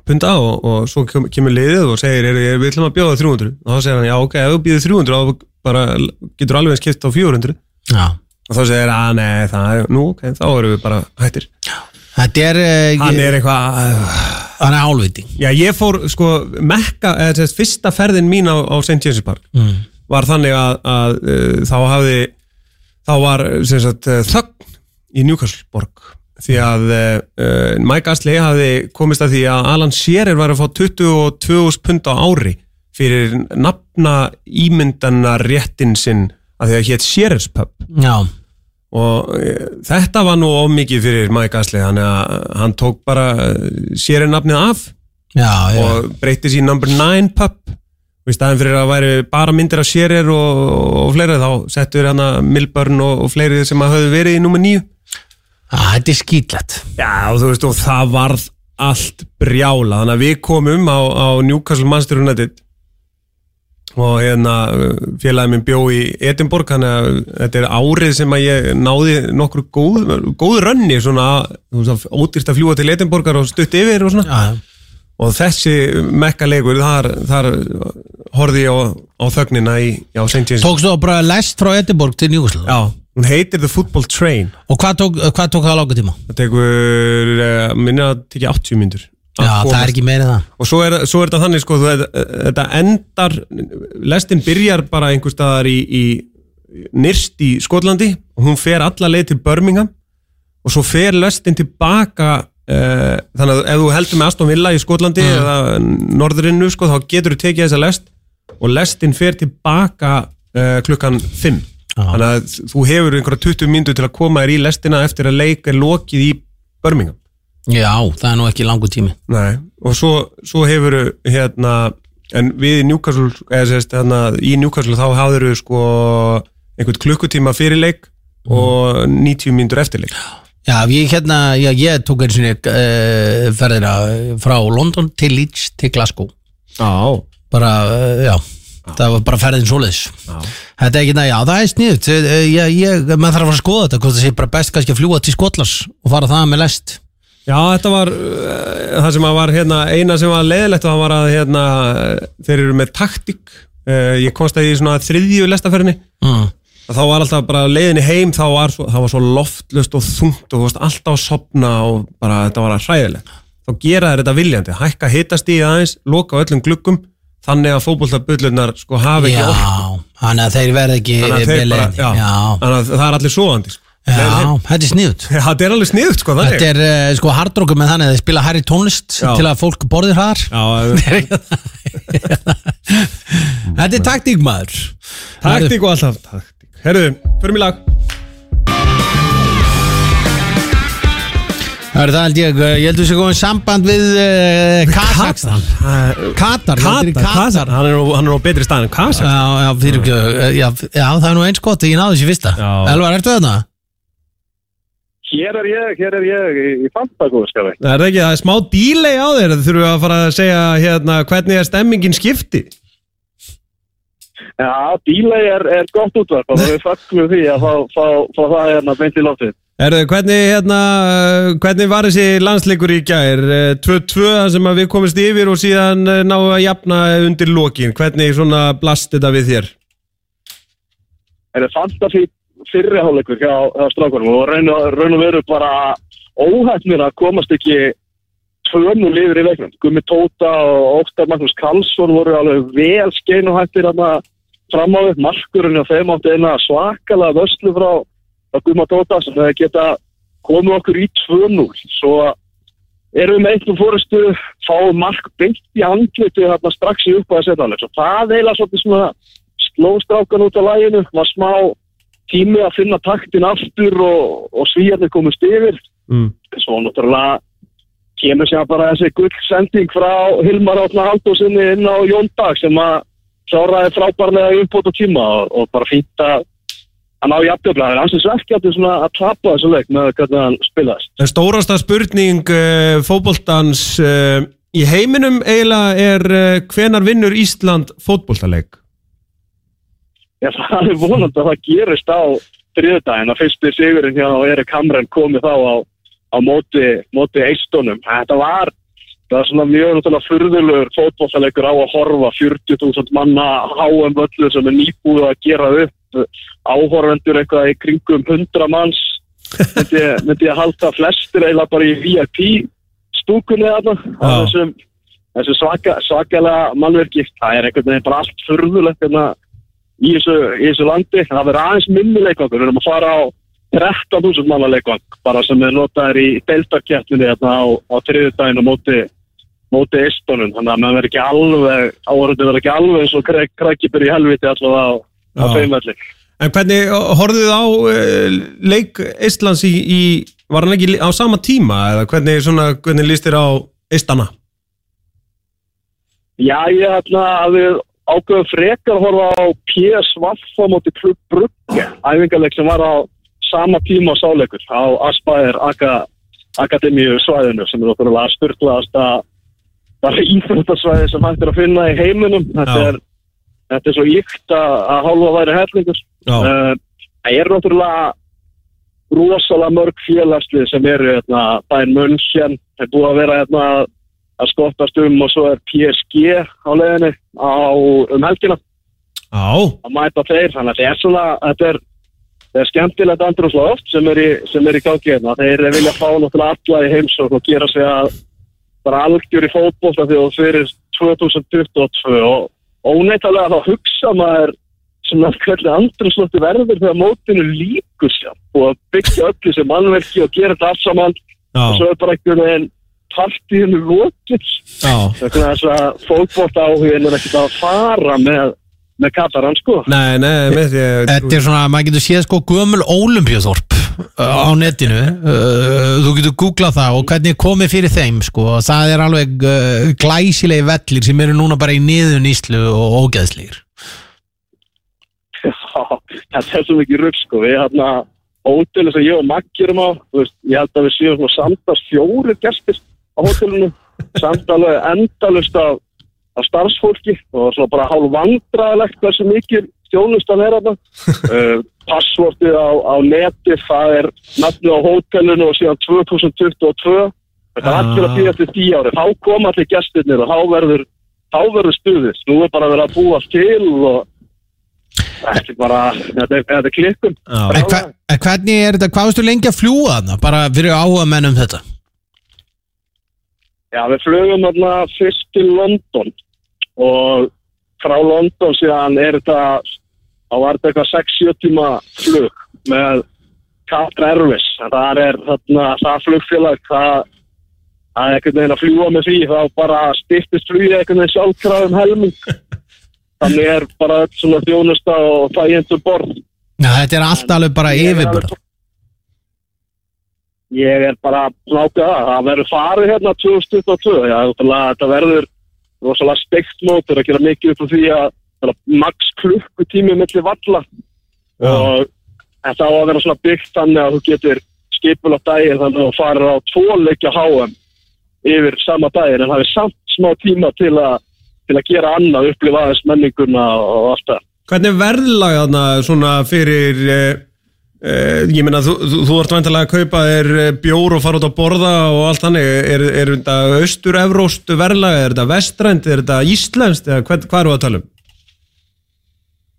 punta og, og svo kem- kemur liðið og segir er, er, við ætlum að bjóða 300 og þá segir hann, já ok, ef þú býðir 300 þá bara getur alveg eins kipt á 400 Já, og þá segir hann, nei, það er, nú ok, þá erum við bara hættir. Er eh, hann er eitthvað hann er álviting já, ég fór, sko, mekka eða þess, fyrsta ferðin mín á, á St. James Park mm. var þannig að, að uh, þá hafði þá var sem sagt, uh, þögn í Newcastle borg því að uh, Mike Astley hafði komist að því að Alan Shearer var að fá 22.000 pund á ári fyrir nafna ímyndana réttin sinn að því að hétt Shearer's Pub Já, og uh, þetta var nú of mikið fyrir Mike Astley þannig að hann tók bara uh, Shearer nafnið af já, og breytti sér number 9 pub og í staðin fyrir að væri bara myndir af Shearer og, og fleiri þá settur hann að Milburn og, og fleiri sem að höfðu verið í nummer 9 Ah, Þetta er skýtlegt Já og þú veist og það varð allt brjála þannig að við komum á, á Newcastle Manchester United og hérna félagið minn bjó í Edinborg þannig að þetta er árið sem að ég náði nokkur góð, góð rönni svona, þú ódýrst að fljúa til Edinborgar og stutt yfir og svona Já, og þessi mekkalegur þar, þar horfði ég á, á þögnina í St. James Tókstu þá bara lest frá Edinborg til Newcastle Já, hún heitir The Football Train Og hvað tók, hvað tók það langa tíma? það tekur, uh, minna að tekja 80 myndur Já, það er ekki meira það. Og svo er, svo er þetta þannig sko, þetta endar lestin byrjar bara einhver staðar í, í nyrst í Skotlandi. Og hún fer alla leið til Birmingham og svo fer lestin tilbaka uh, þannig að ef þú heldur með Aston Villa í Skotlandi eða norðurinnu sko, þá getur þú tekið þessa lest og lestin fer tilbaka uh, klukkan 5 Já. þannig að þú hefur einhverja 20 myndu til að koma þér í lestina eftir að leika lokið í Birmingham Já, það er nú ekki langu tími. Nei, og svo, svo hefur hérna, en við í Newcastle eða sérst, hérna, í Newcastle þá hafður sko einhvern klukkutíma fyrir leik og 90 mínútur eftir leik. Já, ég hérna, já, ég tók einu sinni uh, ferðina frá London til Leeds til Glasgow. Já, bara, uh, já það var bara ferðin svoleiðis. Þetta er ekki næ, já það er sniðut ég, ég, maður þarf að skoða þetta hvort það sé bara best kannski að fljúa til Skotlands og fara það með lest Já, þetta var uh, það sem að var hérna, eina sem var leiðilegt og það var að hérna, þeir eru með taktík. Uh, ég komst að í svona þriðju lestaferðinni mm. að þá var alltaf bara leiðinni heim þá var svo, það var svo loftlust og þungt og veist alltaf að sopna og bara þetta var að hræðilegt. Þá gera þær þetta viljandi, hækka hitast í aðeins loka á öllum gluggum þannig að fótbolltabullunar sko hafi ekki Já, þannig að þeir verð ekki þannig að, þeir bara, já, já, þannig að það er allir svoandi sko. Já, þetta er sniðut Já, þetta er alveg sniðugt sko þannig. Þetta er uh, sko hardrockum með þannig að þeir spila hærri tónlist Já. til að fólk borðir hraðar. Já, Þetta er taktík maður. Taktík og alltaf taktík. Herðu, förum í lag. Það er það held ég, uh, ég held að þú sé góðin samband við uh, Kazakstan Katar, Katar, hann er hann er á betri stað en Katar. Já, já, já, það er nú eins gott, ég náðu þessi fyrsta. Elvar, ertu þarna? Hér er ég, hér er ég í, í fantagóðskafi. Það er ekki, það er smá dílei á þér Það þurfum að fara að segja hérna hvernig er stemmingin skipti Já, dílei er, er gott útvarp og við fagnum því að fá, fá, fá það hérna beint í loftið. Erðu, hvernig, hérna, hvernig var þessi landsleikur í gær? Eh, 2-2 þar sem við komist yfir og síðan eh, náum að jafna undir lokin. Hvernig svona blast þetta við þér? Er það fantafí fyrriháleikur hjá, hjá strákunum og raun og, raun og veru bara óhættnir að komast ekki tvönu lifir í leiknum. Gummi Tóta og Óttar Magnús Karlsson voru alveg vel skeinuhættir hérna fram á upp. Markurinn og þeim átti eina svakalega vörslu frá, Gumma Tóta sem hefði geta komið okkur í 2-0. Svo erum við með einhvern fórustu fáum mark beint í hérna strax í upp að setja alveg. Svo það eiginlega svolítið svona slóstrákan út á læginu, var smá tími að finna taktin aftur og, og svíjarnir komist yfir. Mm. Svo náttúrulega kemur sér bara þessi gullsending frá Hilmar Átna Haldósinni inn á Jóndag sem að kláraði frábærlega og tíma og, og bara fínt að að ná jafnjöfla. Það ansins verkefni svona að tapa þessu leik með hvernig hann spilaðist. En stórasta spurning uh, fótboltans uh, í heiminum eiginlega er uh, hvenar vinnur Ísland fótboltaleik? Já, það er vonandi að það gerist á þriðdægin að fyrsti sigurinn hjá Erik Hamren komið þá á, á móti, móti eistónum. Þetta var, það var svona mjög náttúrulega furðulegur fótbollalegur á að horfa 40.000 manna háum völlu sem er nýbúið að gera upp áhorfendur eitthvað í kringum 100 manns myndi, myndi ég halda flestir eiginlega bara í VIP stúkunni þarna þessum, þessum svaka, svakalega mannverki. Það er einhvern veginn bara allt furðulegt hérna í þessu, í þessu landi. Það verður aðeins minni leikvangur. Við erum að fara á 13.000 manna leikvang bara sem er notaður í deildarkjættinni hérna á, á þriðudaginn og móti, móti eistónum. Þannig að maður verður ekki alveg, áhörðu verður ekki alveg eins og krækibur í helviti allavega á, á feimvelli. En hvernig horfðu þið á uh, leik Íslands í, í, var hann ekki á sama tíma eða hvernig, svona, hvernig líst þér á Ístana? Já, ég ætla að við ákveðum frekar að horfa á PSV á móti Klub Brugge, æfingarleik sem var á sama tíma á sáleikur á Aspæðir Aka, Akademíu svæðinu sem er okkur að styrklaðast að bara íþróttasvæði sem hægt er að finna í heiminum. Þetta er, þetta er svo ykt að, að hálfa væri hellingur Já. uh, það er náttúrulega rosalega mörg félagslið sem eru hérna, bæinn München það er búið að vera hérna, að skottast um og svo er PSG á leiðinni á, um helgina. Að mæta þeir þannig að er svona þetta er, er skemmtilegt andrúsloft sem er í, sem er í gangi hérna. Þeir vilja fá náttúrulega alla í heimsókn og gera sig að bara algjör í fótbolta því að fyrir 2022 og óneitalega þá hugsa maður svona hvernig andrúslofti verður þegar mótinu líkur sér og að byggja öll þessi mannverki og gera þetta allt saman. Og já, svo er bara einhvern veginn partíinu lókið já. Þannig að þess að fótbolta áhugin er ekkert að fara með með Kataran sko. Nei, nei, með því að Þetta er svona, maður getur séð sko gömul ólimpíuþorp á netinu. Uh, þú getur googlað það og hvernig er komið fyrir þeim sko, það er alveg uh, glæsilegi vellir sem eru núna bara í niðun íslu og ógeðslegir. Já, þetta er svo mikið rugg sko. Við hérna hótelið sem ég og Maggi erum á veist, ég held að við séum svona samtast fjóri gestir. á hótelinu samt alveg endalust af, af starfsfólki. Og svona bara hálf vandraðilegt hversu mikið stjónust að vera þarna. Uh, passvortið á, á neti það er nafnið á hótelinu og síðan 2022 þetta er Ah. allir að býja til 10 ári þá koma allir gestirnir og þá verður þá verður stuðist, nú er bara verið að búa til og Þetta er bara, þetta er, þetta er klikkun. Já. en, hva, en hvernig er þetta, hvað veistu lengi að fljúa þarna? Bara fyrir áhuga menn um þetta Já, við flugum þarna fyrst til London og frá London síðan er þetta, þá var þetta eitthvað 6-7 tíma flug með Qatar Airways. Það er þarna, það flugfélag, það, það er einhvern veginn að fljúa með því, þá bara styrtist flugið einhvern veginn sjálfkraðum helming. Þannig er bara öll svona þjónusta og þægjendur borð. Já, þetta er allt alveg bara yfirbörð Ég er bara nákað það, það verður farið hérna 2022, já, náttúrulega þetta verður rosalega steikt mótur að gera mikið upp á því að það er max klukkutími milli valla. Og þetta á að vera svona byggt þannig að þú getur skipul á daginn þannig að þú farir á tvo leikja HM yfir sama daginn. En það er samt smá tíma til að, til að gera annað, upplifa aðeins menninguna og allt það. Hvernig er verðlag þarna svona fyrir uh, ég meina þú, þú, þú ert vantilega að kaupa þér eh, bjór og fara út að borða og allt þannig, er, er þetta austur-evróst verðlag, er þetta vestrænt, er þetta íslenskt? Eða hvað, hvað eru að tala um?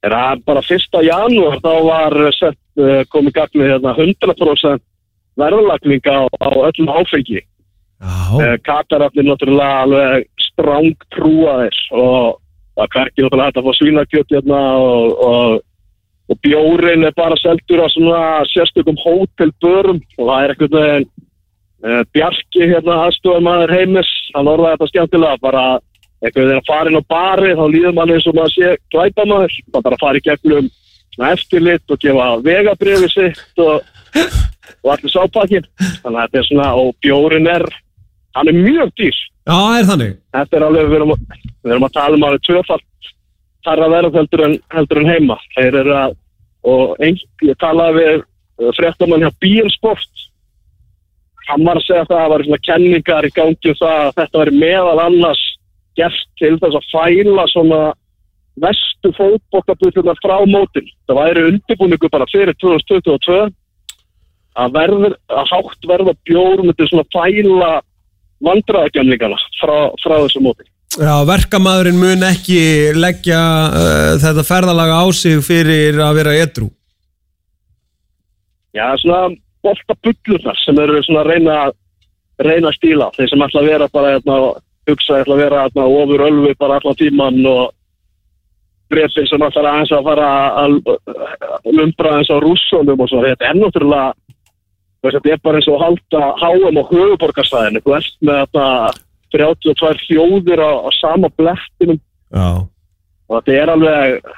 Er það bara fyrsta janúar þá var sett uh, komið gagnið hérna 100% verðlagning á, á öllum áfengi. Uh, Katarafnir náttúrulega alveg stráng trúaðir og það hverkið náttúrulega hægt að fá svínakjöt hérna og, og, og bjórin er bara seldur á svona sérstökum hótelbörum. Og það er eitthvað veginn uh, Bjarki hérna aðstofamaður heimis, hann orðaði þetta skemmtilega bara eitthvað þegar að fara inn á bari þá líður mann eins og maður sé glæpamaður. Það bara að fara í gegnum svona eftirlit og gefa vegabriði sitt og, og allir sápakkin þannig að þetta er svona, og bjórin er hann er mjög dýr. Já er þannig. Þetta er alveg, við erum, að- við erum að tala um alveg tvöfalt þar að vera heldur en, heldur en heima. Þeir eru að, og ein, ég talaði við uh, fréttamann hjá Bílsport hann var að segja það að það var svona kenningar í gangi um það að þetta veri meðal annars gert til þess að fæla svona vestu fótbokkabutlunar frá mótin það væri undirbúningu bara fyrir 2022 að verður, að hátt verða bjór myndi svona fæla vandræðagjamlingana frá, frá þessu móti. Já, verkamæðurinn mun ekki leggja uh, þetta ferðalaga á sig fyrir að vera edru Já, svona bolta bullurnar sem eru svona að reyna, reyna að stíla. Þeir sem ætla að vera bara hérna, hugsa, ætla að vera hérna, ofur ölvi bara allan tíman og breyfið sem ætla aðeins að fara að lumbra aðeins á rússónum og svo. Þetta er náttúrulega, veist, þetta er bara eins og að halda háum á höfuborgarsæðinu. Þú ert með þetta 32 hljóðir á, á sama blettinum Já, og þetta er alveg,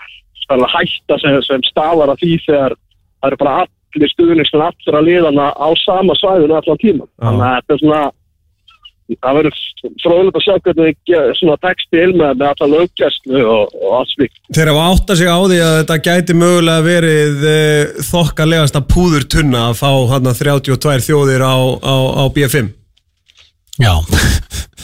alveg hætta sem, sem stafar að því þegar það eru bara allir stuðningsmenn allir að liðana á sama svæðinu allan tíma. Þannig að þetta er svona, það verður fróðilegt að sjá hvernig svona texti il með, með alla löggæslu og, og allt svík. Þeir hafa átt að sig á því að þetta gæti mögulega verið uh, þokkalegasta púður tunna að fá hann 32 þjóðir á, á, á B5 Já,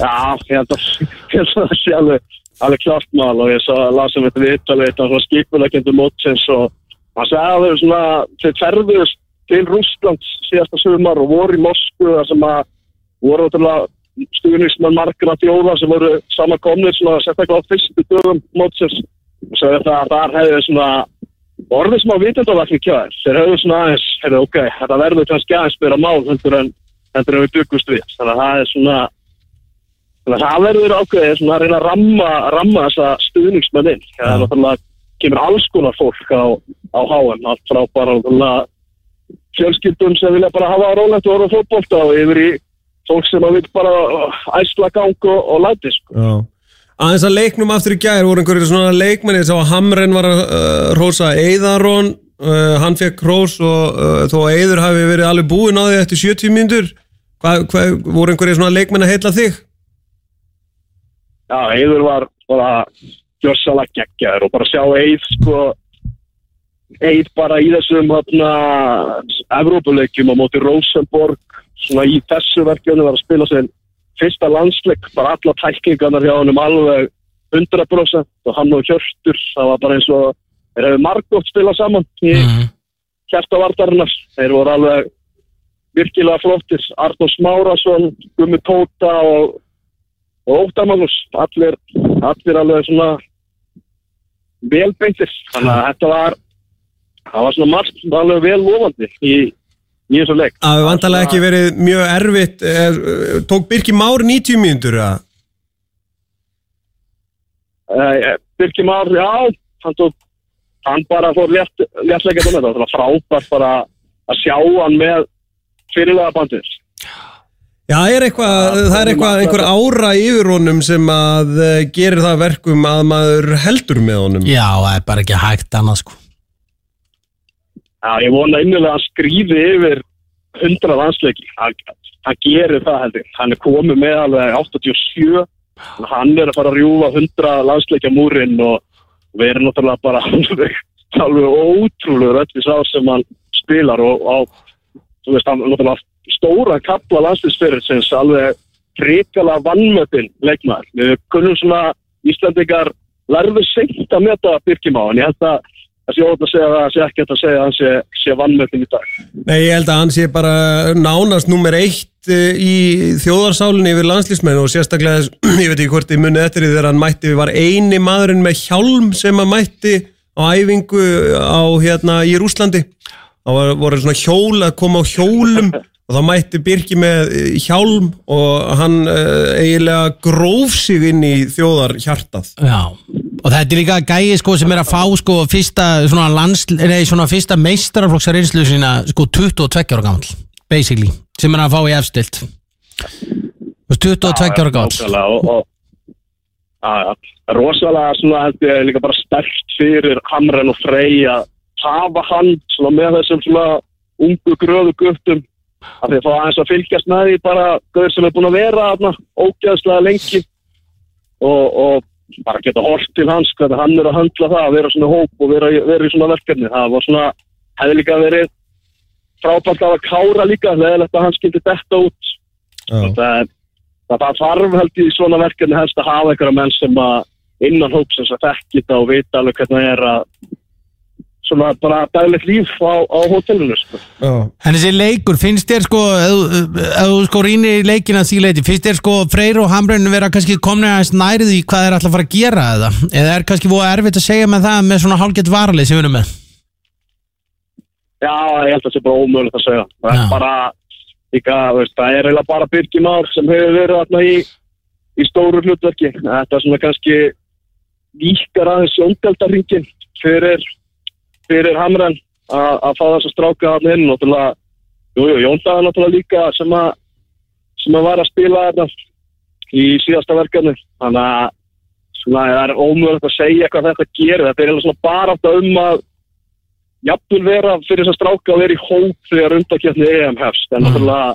Já, að, held að það sé alveg alveg klart mál og ég svo lasum þetta við Ítalið, þetta var svona skipulegjandi mótsins og hann sagði að þau svona, þeir ferðust til Rússland síðasta sumar og voru í Moskvu þar sem að voru ótrúlega stuðnismenn margra þjóða sem voru samankomnir svona sérstaklega á fyrstu dögum mótsins. Og sagði þetta að þar hefði svona orðið smá vitundavakning hjá þér. Þeir hefðu svona aðeins, hefðu ok, þetta verður kannski aðeins meira mál heldur en, heldur en við byggust við. Þannig að það er svona þannig að það verður ákveðið svona að reyna að ramma, ramma þessa stuðningsmenn inn. Það er náttúrulega kemur alls konar fólk á, á háum allt frá bara fjölskyldum sem vilja bara hafa rólegt og orða fótbolta og yfir í fólk sem að vil bara æsla gang og, og læti sko. Aðeins að leiknum aftur í gær voru einhverjir svona leikmenni sá að Hamren var að uh, rósa Eðarón, uh, hann fekk rós og uh, þó að Eður hafi verið alveg búin á því eftir 70 mínútur hvað, hvað voru einhverjir svona leikmenni að heilla þig? Já, Eiður var bara gjörsalega geggjaður og bara sjá Eið sko Eið bara í þessum hérna Evrópuleikjum á móti Rosenborg svona í þessu verkefni var að spila sér fyrsta landsleik, bara alla tækningarnar hjá hann um alveg 100% og hann og Hjörtur, það var bara eins og þeir hefur margótt spilað saman í Mhm. hjartavartarinnar þeir voru alveg virkilega flottir. Arnór Smárasson, Gummi Tóta og, og Óttar Magnús. Allir, allir alveg svona velbeintir. Þannig að þetta var það var svona margt alveg vel lofandi í, í þessu leik. Það hefur vantarlega ekki verið mjög erfitt er, tók Birki Már 90 mínútur að uh, Birki Már, já hann tók hann bara fór létt, léttleika með þetta, það var frábært bara að sjá hann með fyrirlega bandir Já, er eitthvað, það er eitthvað einhver ára yfir honum sem að eh, gerir það að verkum að maður heldur með honum Já, það er bara ekki hægt annað sko Já, ég vona innilega að skrýði yfir 100 landsleiki. Hann gerir það heldur. Hann er komið með alveg 87. Hann er að fara að rjúfa 100 landsleikja múrin og við erum náttúrulega bara alveg, alveg ótrúlega öll sá sem hann spilar og á, þú veist, hann náttúrulega stóra kapla landsleisferðsins alveg frikalega vannmöpin leikmaður. Við kunnum svona Íslandingar lærðu seint að meta Birkimá en ég held að það sé ótt að segja það, það sé ekki hægt að segja að hann sé, sé vannmöpin í dag. Nei, ég held að hann sé bara nánast nummer eitt eh, í þjóðarsálinni yfir landslísmenn og sérstaklega, ég veit ekki hvort ég munið eftir því þegar hann mætti, var eini maðurinn með hjálm sem að mætti á æfingu á hérna í Rúslandi það var, voru svona hjól að koma á hjólum og þá mætti Birki með eh, hjálm og hann eiginlega gróf sig inn í þjóðar hjartað Já, og þetta er líka gæi sko sem er að fá sko fyrsta svona, lands, nei, svona fyrsta meistaraflokksar reynslu sína sko 22 ára gamall basically, sem er að fá í efstilt. 22 ára að, rosalega svona held ég líka bara sterkt fyrir Hamren og Frey að hafa hann svona með þessum svona ungu gröðu guttum að því að fá aðeins að fylgjast með því bara gauður sem er búin að vera ógæðslega lengi. Og, og bara geta hort til hans hvernig hann er að höndla það að vera svona hóp og vera, vera í svona verkefni. Það var svona, hefði líka verið frábært að kára líka leðilegt að hann skildi detta út. Það það það þarf held í svona verkefni helst að hafa einhverja menn sem að innan hópsins að þekki þetta og vita alveg hvernig það er að svona bara daglegt líf á, á hótelinu sko. Já. En þessi leikur, finnst þér sko ef þú- ef þú sko rýnir í leikina því leiti, finnst þér sko Freyr og Hamrun vera kannski komni aðeins nærið í hvað er alltaf að fara að gera eða eða er kannski búið erfitt að segja með það með svona hálfgett varalið sem við erum með Já, ég held að það sé bara ómögulegt að segja það Já. er bara líka, veist, það er eiginlega bara Birgimár sem hefur verið þarna í, í stóru hlutverki þetta er svona kannski víkar aðeins fyrir, Hamran að að fá þess að stráka þarna inn jú, Jóndaði náttúrulega líka sem að sem að var að spila þarna í síðasta verkefni. Þannig að svona, það er ómögulegt að segja hvað þetta gerir. Þetta er svona bara um að jafnvel vera fyrir þess að stráka að vera í hóp þegar undakjöfni EM hefst. En náttúrulega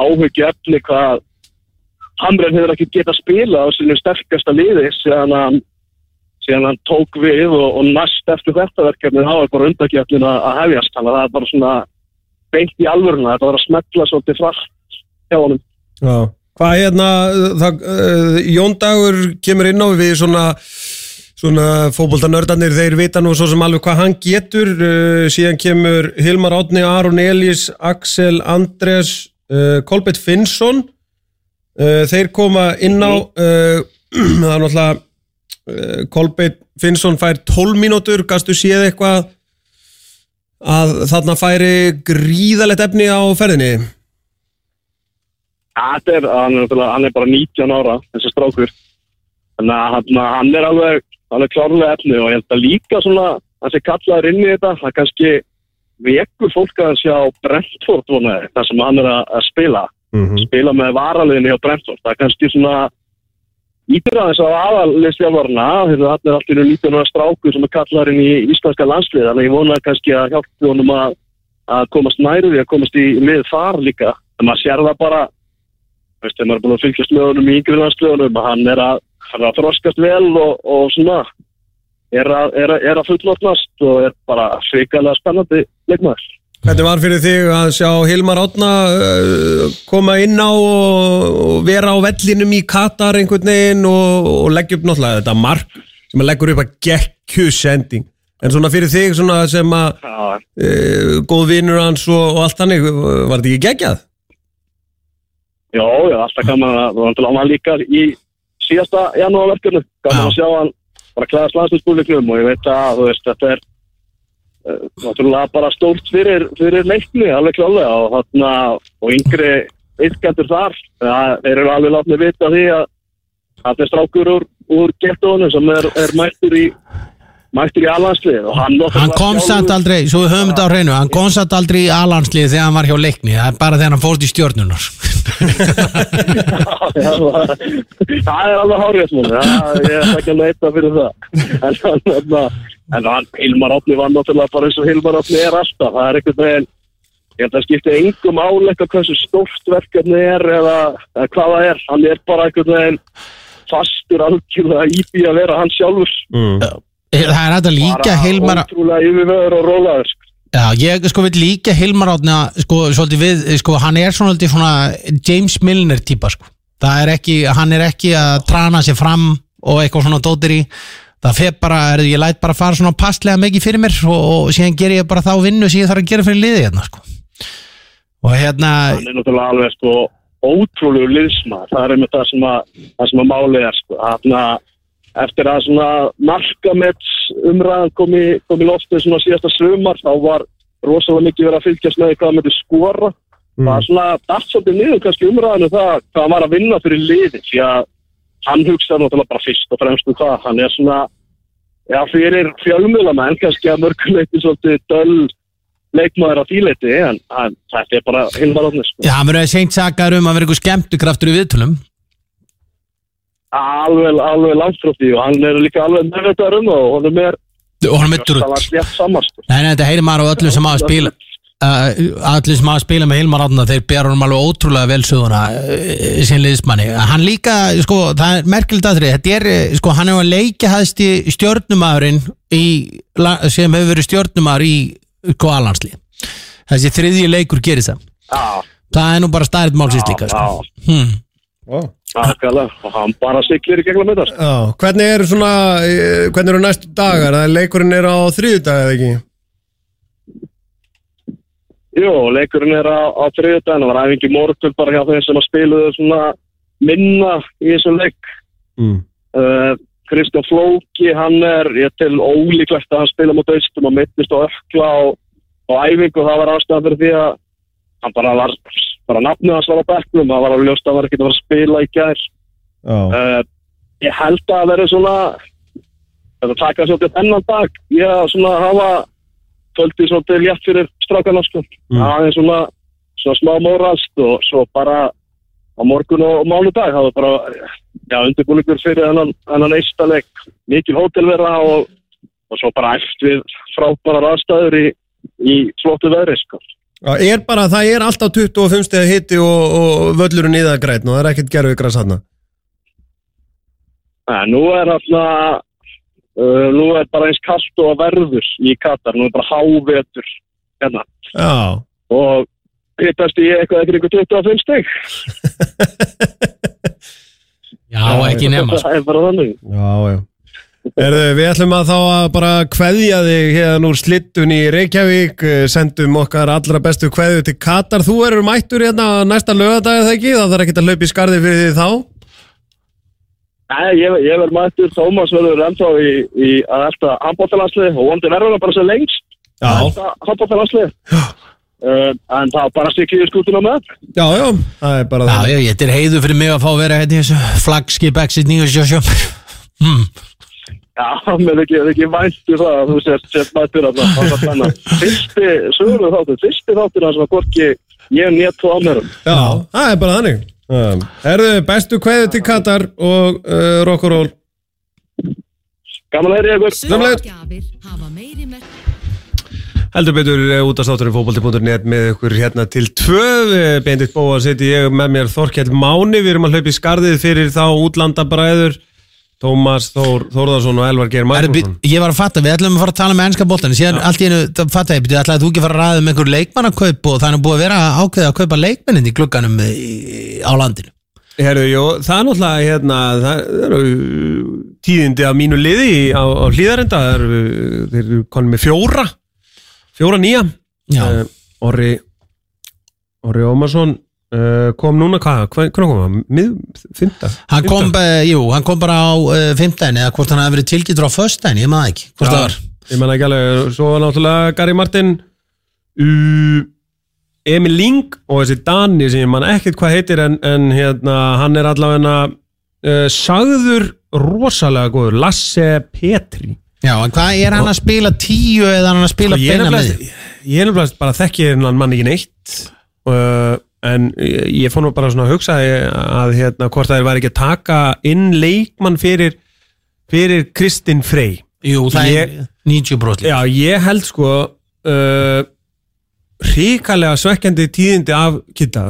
áhugju efni hvað Hamren hefur ekki getað spila á sinu sterkasta liði síðan hann, síðan hann tók við og, og næst eftir þetta verkefni þá er bara undakjöfnin að, hefjast. Þannig að það er bara svona beint í alvöruna þetta var að smetla svolítið frætt hjá honum. Já. Hvað hérna, það, uh, Jón Dagur kemur inn á við svona, svona fótboltanördarnir, þeir vita nú svo sem alveg hvað hann getur, uh, síðan kemur Hilmar Átni, Aron Elís, Axel Andres, uh, Kolbett Finnsson, uh, þeir koma inn á, uh, það er náttúrulega, uh, Kolbett Finnsson fær 12 mínútur, gastu séð eitthvað að þarna færi gríðalegt efni á ferðinni? Þetta er, hann er, hann er bara 19 ára, þessi strákur. Þannig að hann, hann er alveg, alveg klárlega efni og ég held að líka svona, hann sé kallaður inn í þetta, það kannski vekur fólk að sjá Brentford vonaði, það sem hann er að, spila. Mm Spila með varaliðinni hjá Brentford. Það kannski svona ítir aðeins á aðalistjálfarna, hann er allir 19 ára strákur sem er kallaður inn í íslenska landslið, þannig ég vonaði kannski að hjálpa honum að, að komast því að komast í lið þar líka. En maður sér það bara veist, þegar maður er búin að fylgjast með honum í yngri landsliðunum, hann er að, hann er að þroskast vel og, og svona er að, að, að fullotnast og er bara svikalega spennandi leikmaður. Hvernig var fyrir þig að sjá Hilmar Átna uh, koma inn á og, vera á vellinum í Katar einhvern veginn og, og leggja upp náttúrulega þetta mark sem að leggur upp að gekku sending en svona fyrir þig svona sem að uh, góð vinnur hans og, og allt þannig, var þetta ekki geggjað? já, já, alltaf gaman að, hann var líka í síðasta janúarverkunu, gaman Já. að sjá hann bara klæðast landsinsbúrleiknum og ég veit að, veist, þetta er uh, náttúrulega bara stórt fyrir, fyrir leikni, alveg klálega og þarna, og yngri ytkendur þar, það, eru alveg látni vita því að það er strákur úr, úr gettónu sem er, er mættur í mættur í alhanslið og hann Hann kom samt aldrei, svo við höfum þetta á hreinu Hann kom samt aldrei í alanslið þegar hann var hjá leikni Það er bara þegar hann fórst í stjórnunar það er alveg hárið ég er ekki að leita fyrir það. En hann, en, en hann Hilmar Átni var náttúrulega bara eins og Hilmar Átni er alltaf, það er einhvern veginn ég held að skipti engum áleika hversu stórt verkefni er eða, eða hvað það er, hann er bara einhvern veginn fastur algjörlega í því að vera hann sjálfur. Mm. Það er að líka Hilmar ótrúlega yfirveður og rólaður sko. Já, ég sko vil líka Hilmar átna sko, svolítið við, sko, hann er svona, svona James Milner típa sko. það er ekki, hann er ekki að trana sér fram og eitthvað svona dótir í það fer bara, er, ég læt bara fara svona passlega mikið fyrir mér og, og síðan ger ég bara þá vinnu sem ég þarf að gera fyrir liði hérna sko. og hérna hann er náttúrulega alveg sko ótrúlegu liðsma, það er einmitt það sem að, það sem að er sko, að eftir að svona markamets umræðan kom í, í loftu svona síðasta sumar, þá var rosalega mikið verið að fylgjast með hvað hann myndi skora. Það var svona dætt svolítið niður kannski umræðinu það hvað hann var að vinna fyrir liði því að hann hugsaði náttúrulega bara fyrst og fremst um það, hann er svona já, fyrir fjölmjölamenn kannski að mörguleiti svolítið döl leikmaður á tíleiti en, en þetta er bara hilmar átni sko. Já, hann verður seint sakaður um að vera eitthvað skemmtukraftur í viðtölum alveg, alveg langt frá því og hann er líka alveg meðvitaður um það og hann er og hann er mittur saman sko. Nei, nei, þetta heyrir maður á öllum sem hafa spila uh, allir sem hafa spila með Hilmar Átna þeir bera honum alveg ótrúlega vel söguna uh, sín liðsmanni hann líka, sko, það er merkilegt aðrið þetta er, eh, sko, hann hefur leikja hæðst í stjórnumæðurinn sem hefur verið stjórnumæður í sko alanslið þessi þriðji leikur gerir það já, það er nú bara stærð málsins líka sko. já, hm. Wow. Akkurat og hann bara siglir í gegnum þetta. Já, hvernig er svona, eh, hvernig eru næstu dagar? Það er leikurinn er á þriðjudag eða ekki? Jú, leikurinn er á, á þriðudaginn og var æfingi morgun bara hjá þeim sem að spiluðu svona minna í þessum leik Mm. uh, Kristján Flóki, hann er ég til ólíklegt að hann spila mot austum og mittist og ökla á, á æfingu og það var ástæðan fyrir því að hann bara var, bara nafnið hans var á bekknum, það var alveg ljóst að hann var ekki að fara að spila í gær uh, ég held að það verði svona þetta taka svolítið ennan dag ég að svona hafa töldi svolítið létt fyrir strákarna sko. Mm. aðeins svona, svona smá móralst og svo bara á morgun og mánudag það var bara já, undirbúningur fyrir hennan, eistaleg mikil hótelvera og, og svo bara eftir frábærar aðstæður í, í flottu veðri sko. Er bara, það er alltaf 25 steg hitti og, og völlurinn í það græn og það er ekkert gerfið græs hann. Nú er alltaf uh, nú er bara eins kallt og að verður í Katar, nú er bara hávetur hérna Já, og hittast í eitthvað ekkur ykkur 25 stygg. Já, ekki nema sko. Það er bara þannig. Já, já. Erðu, við ætlum að þá að bara kveðja þig hérna úr slittun í Reykjavík, eh, sendum okkar allra bestu kveðju til Katar. Þú erur mættur hérna næsta lögadag eða ekki, það þarf ekki að hlaupa í skarði fyrir því þá. Nei, ég, ég verð mættur, Tómas verður ennþá í, í að elda handbóttalanslið og vondi verður það bara svo lengst. Já. Handbóttalanslið. Uh, en það var bara stikkið í skútuna með. Já, já, það er bara Já, það. já, þetta er heiðu fyrir mig að fá að vera hérna í þessu flagskip exit 977 hmm. Já, mér er ekki, er ekki væntu það að þú sért, sért mættur að það var spenna. Fyrsti, sögurðu þáttur, fyrsti þáttur hans var hvorki ég nétt og ámerum. Já, það er bara þannig. Um, Erðu, bestu kveðju til Katar og uh, rock'n'roll. Gaman að heyri ykkur. Merk Heldur betur út af státturinn fókbalti.net með ykkur hérna til tvö Bendit Bóa seti ég með mér Þorkjell Máni, við erum að hlaupa í skarðið fyrir þá útlandabræður Tómas Þór, Þórðarsson og Elvar Geir Magnússon. Ég var að fatta, við ætlum að fara að tala með ennska boltan síðan allt í einu, það fatta ég, ætlaði þú ekki að fara að ræða um einhver leikmannakaup og er búið að vera ákveðið að kaupa leikmennin í glugganum í- á landinu? Herru, jú, það er náttúrulega hérna, það eru tíðindi af mínu liði á, á hlýðarenda þeir eru konum með fjóra fjóra nýja. Eh, Orri Orri Ómarsson uh, kom núna, hvað, hvað kom hann? Mið, fymta? hann kom, uh, jú, hann kom bara á uh, fimmtæðin eða hvort hann hafi verið tilgjitur á föstæðin, ég maður ekki hvort það var. Ég menna ekki alveg, svo var náttúrulega Gary Martin uh, Emil Ling og þessi Dani sem ég man ekkert hvað heitir en, en hérna, hann er allavega uh, sagður rosalega góður Lasse Petri. Já, en hvað er hann að spila tíu eða hann að spila Sko, beina með nefnilega ég er nefnilega bara þekki hennan mann ekki neitt uh, en ég, fór nú bara svona að hugsa að hérna, hvort það væri ekki að taka inn leikmann fyrir fyrir Kristinn Frey. Jú, það Ég- er 90 brosli Já, ég held sko uh, ríkalega svekkjandi tíðindi af kitta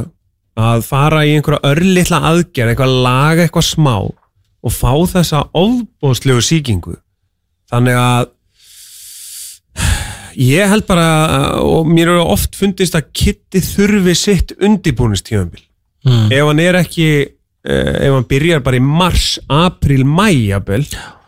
að fara í einhverja örlitla aðgerð, eitthvað laga eitthvað smá og fá þessa ofbóðslegu sýkingu. Þannig að ég held bara og mér eru oft fundist að kitti þurfi sitt undibúnistífambil mm. ef hann er ekki uh, ef hann byrjar bara í mars, april, mæ jafnvel En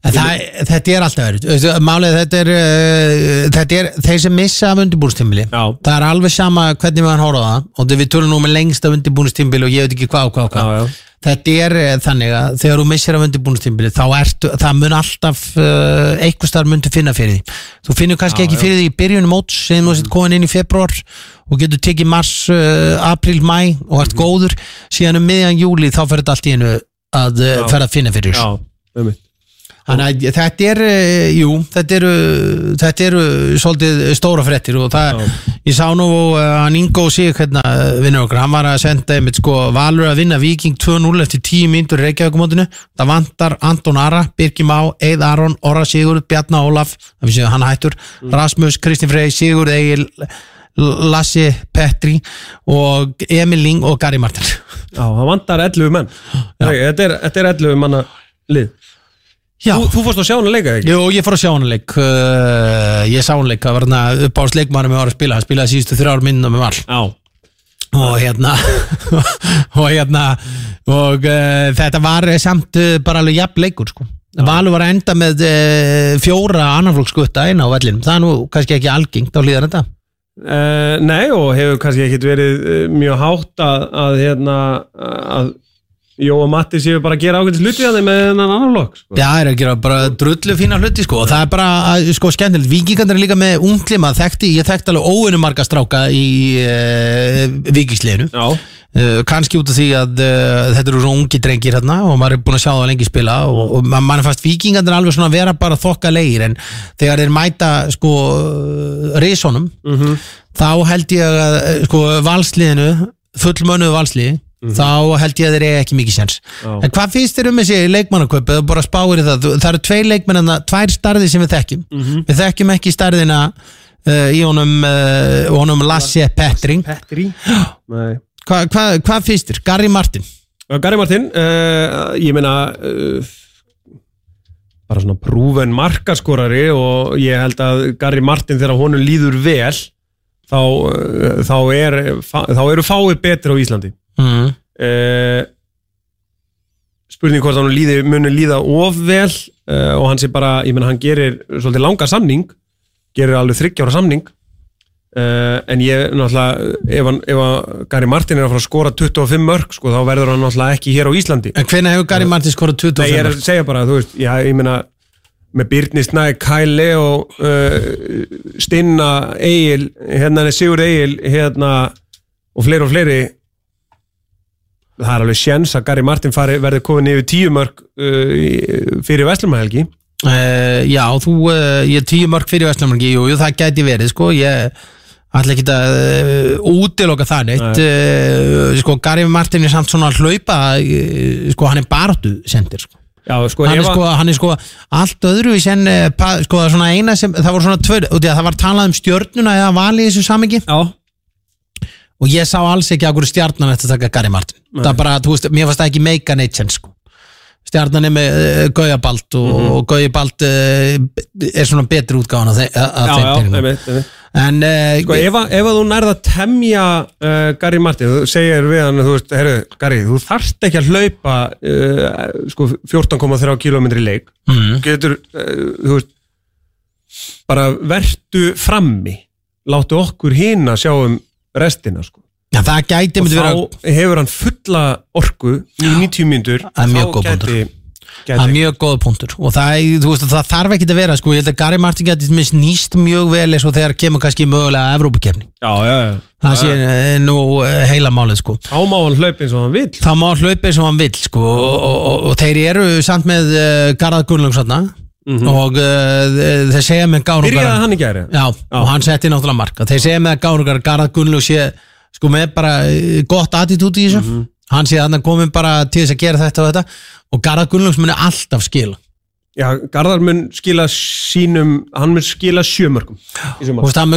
Það, þetta er alltaf verið Málið þetta er, uh, þetta er þeir sem missa af undirbúrstímbili það er alveg sama hvernig horfa á það. Og við tölum nú með lengst af undirbúrstímbili og ég veit ekki hvað og hvað, hvað. Já, já. þetta er uh, þannig að þegar þú missir af undirbúrstímbili þá ertu, það mun alltaf uh, eitthvað starf mun finna fyrir því. Þú finnur kannski Já, ekki fyrir því í byrjunum móts sem þú sitt komin inn í februar og getur tekið mars, uh, april, mæ og ert góður. Síðan um miðjan júli þá fer Þannig að þetta er, eh, jú, þetta eru, þetta eru svolítið stóra fréttir og það, ég sá nú að hann Ingo sig hérna, vinnur okkur, hann var að senda einmitt sko Valur að vinna Viking 2-0 eftir 10 mínútur í Reykjavíkumótinu, það vantar Anton Ara, Birgir Má, Eið Aron, Orra Sigurð, Bjarna Ólaf, hann hættur, Rasmus, Kristinn Frey, Sigurð Egil, Lassi Petri og Emil Ling og Gary Martin. Já, það vantar 11 menn. Þetta er, þetta er 11 manna lið. Já. Þú, þú fórst að sjá hann að leika ekki? Jú, ég fór að sjá hann leik. Uh, Ég sá hann leik, það var hann upp á sleikmanum með ára að spila, hann spilaði síðustu þrjár minnum með val. Já. Og hérna og hérna og uh, þetta var samt uh, bara alveg jafn leikur sko. Valur var að enda með uh, fjóra annarflokksgutta inn á vellinum, það er nú kannski ekki algengt á líðan þetta. Uh, nei og hefur kannski ekkit verið uh, mjög hátt að, að hérna að Jó og Matti séu bara að gera ágætis hluti að þeim með þennan annan lokk sko. Já, það er að gera bara drullu fína hluti sko. Og það er bara, sko, skemmtilegt. Víkingarnir er líka með unglima, þekkti, ég þekkti alveg óinu marga stráka í uh, Víkingsleginu Já, Uh, kannski út af því að uh, þetta eru svo ungi drengir hérna og maður er búin að sjá það lengi spila og, og ma- mann er fast vikingandir alveg svona að vera bara þokka leir en þegar þeir mæta sko risonum þá held ég að sko valsliðinu fullmönnuðu valsliði þá held ég að þeir eiga ekki mikið séns. Já. en hvað finnst þér um þessi leikmannaköp eða bara spáir það, það eru tveir leikmenn tvær starði sem við þekkjum. Við þekkjum ekki starðina uh, í honum, uh, honum Lasse Pettring Petri. Nei. Hvað hva, hva finnst þér? Gary Martin. Gary Martin, uh, ég meina bara svona prúven markaskorari og ég held að Gary Martin þegar honum líður vel þá, þá, er, þá eru fáið betri á Íslandi mm. uh, spurning hvort hann líði, muni líða of vel uh, og hann sé bara, ég menn hann gerir svolítið langa samning gerir alveg þryggjára samning. Uh, en ég náttúrulega ef, hann, ef að Gary Martin er að fara að skora 25 mörg sko, þá verður hann náttúrulega ekki hér á Íslandi. En hvenær hefur Gary Martin skorað 25 Nei, ég er að segja bara, þú veist, já, ég meina með Byrni Snæ, Kyle Leo uh, Stinna Egil, hérna er Sigur Egil hérna og fleiri og fleiri það er alveg sjens að Gary Martin fari, verði komin yfir tíu mörg uh, fyrir Vestlumæhelgi Uh, já, þú, uh, ég er tíu mörg fyrir Vestlumarki, jú, jú, það gæti verið, sko, ég ætla ekki að uh, útiloka það neitt, sko, Gary Martin er samt svona hlaupa, sko, hann er baráttu sendir, sko. Já, sko, Hann er sko, hann er sko allt öðru í pa- sko, svona eina sem, það voru svona tvö, út í að það var talað um stjörnuna eða valið í þessu samingi Já, og ég sá alls ekki að hverju stjarnan eftir að taka Gary Martin. Það er bara, þú veist, mér fannst það ekki meika neitt senn, sko. Stjarnan er með uh, Gaujabald og, Mhm. og Gaujabald uh, er svona betri útgáðan þeim, af já, þeim peningum. En uh, Sko, ef, að, ef að þú nærða að temja Gary Martin, þú segir við hann þú veist, herru, Gary, þú þarft ekki að hlaupa sko, 14,3 km í leik mm, getur, uh, þú veist bara vertu frammi láttu okkur hina sjá um restina, sko. Já, það gæti og myndi vera þá hefur hann fulla orku í 90 mínútur. Það er mjög þá góð punktur. gæti, Það er gæti mjög góð punktur. Og það, veist, það þarf ekki að vera sko, ég held að Gary Martin geti minnst nýst mjög vel eins og þegar kemur kannski mögulega já, já. það sé eh, nú eh, heila málið sko. Þá má hann hlaupa eins og hann vill. Það má hlaupa eins og hann vill sko. Og, og, og, þeir eru samt með uh, Garðar Gunnlaugs þarna og uh, þeir segja með Mhm. byrjaði hann í gæri já, og hann setti náttúrulega marka þeir segja með Gárungar Garðar Gunnlaugs sé sko með bara eh, gott attitút í þessu. Mhm. hann sé að hann komin bara til þess að gera þetta og þetta. Og Garðar Gunnlaugs muni alltaf skila. Já, Garðar mun skila sínum hann mun skila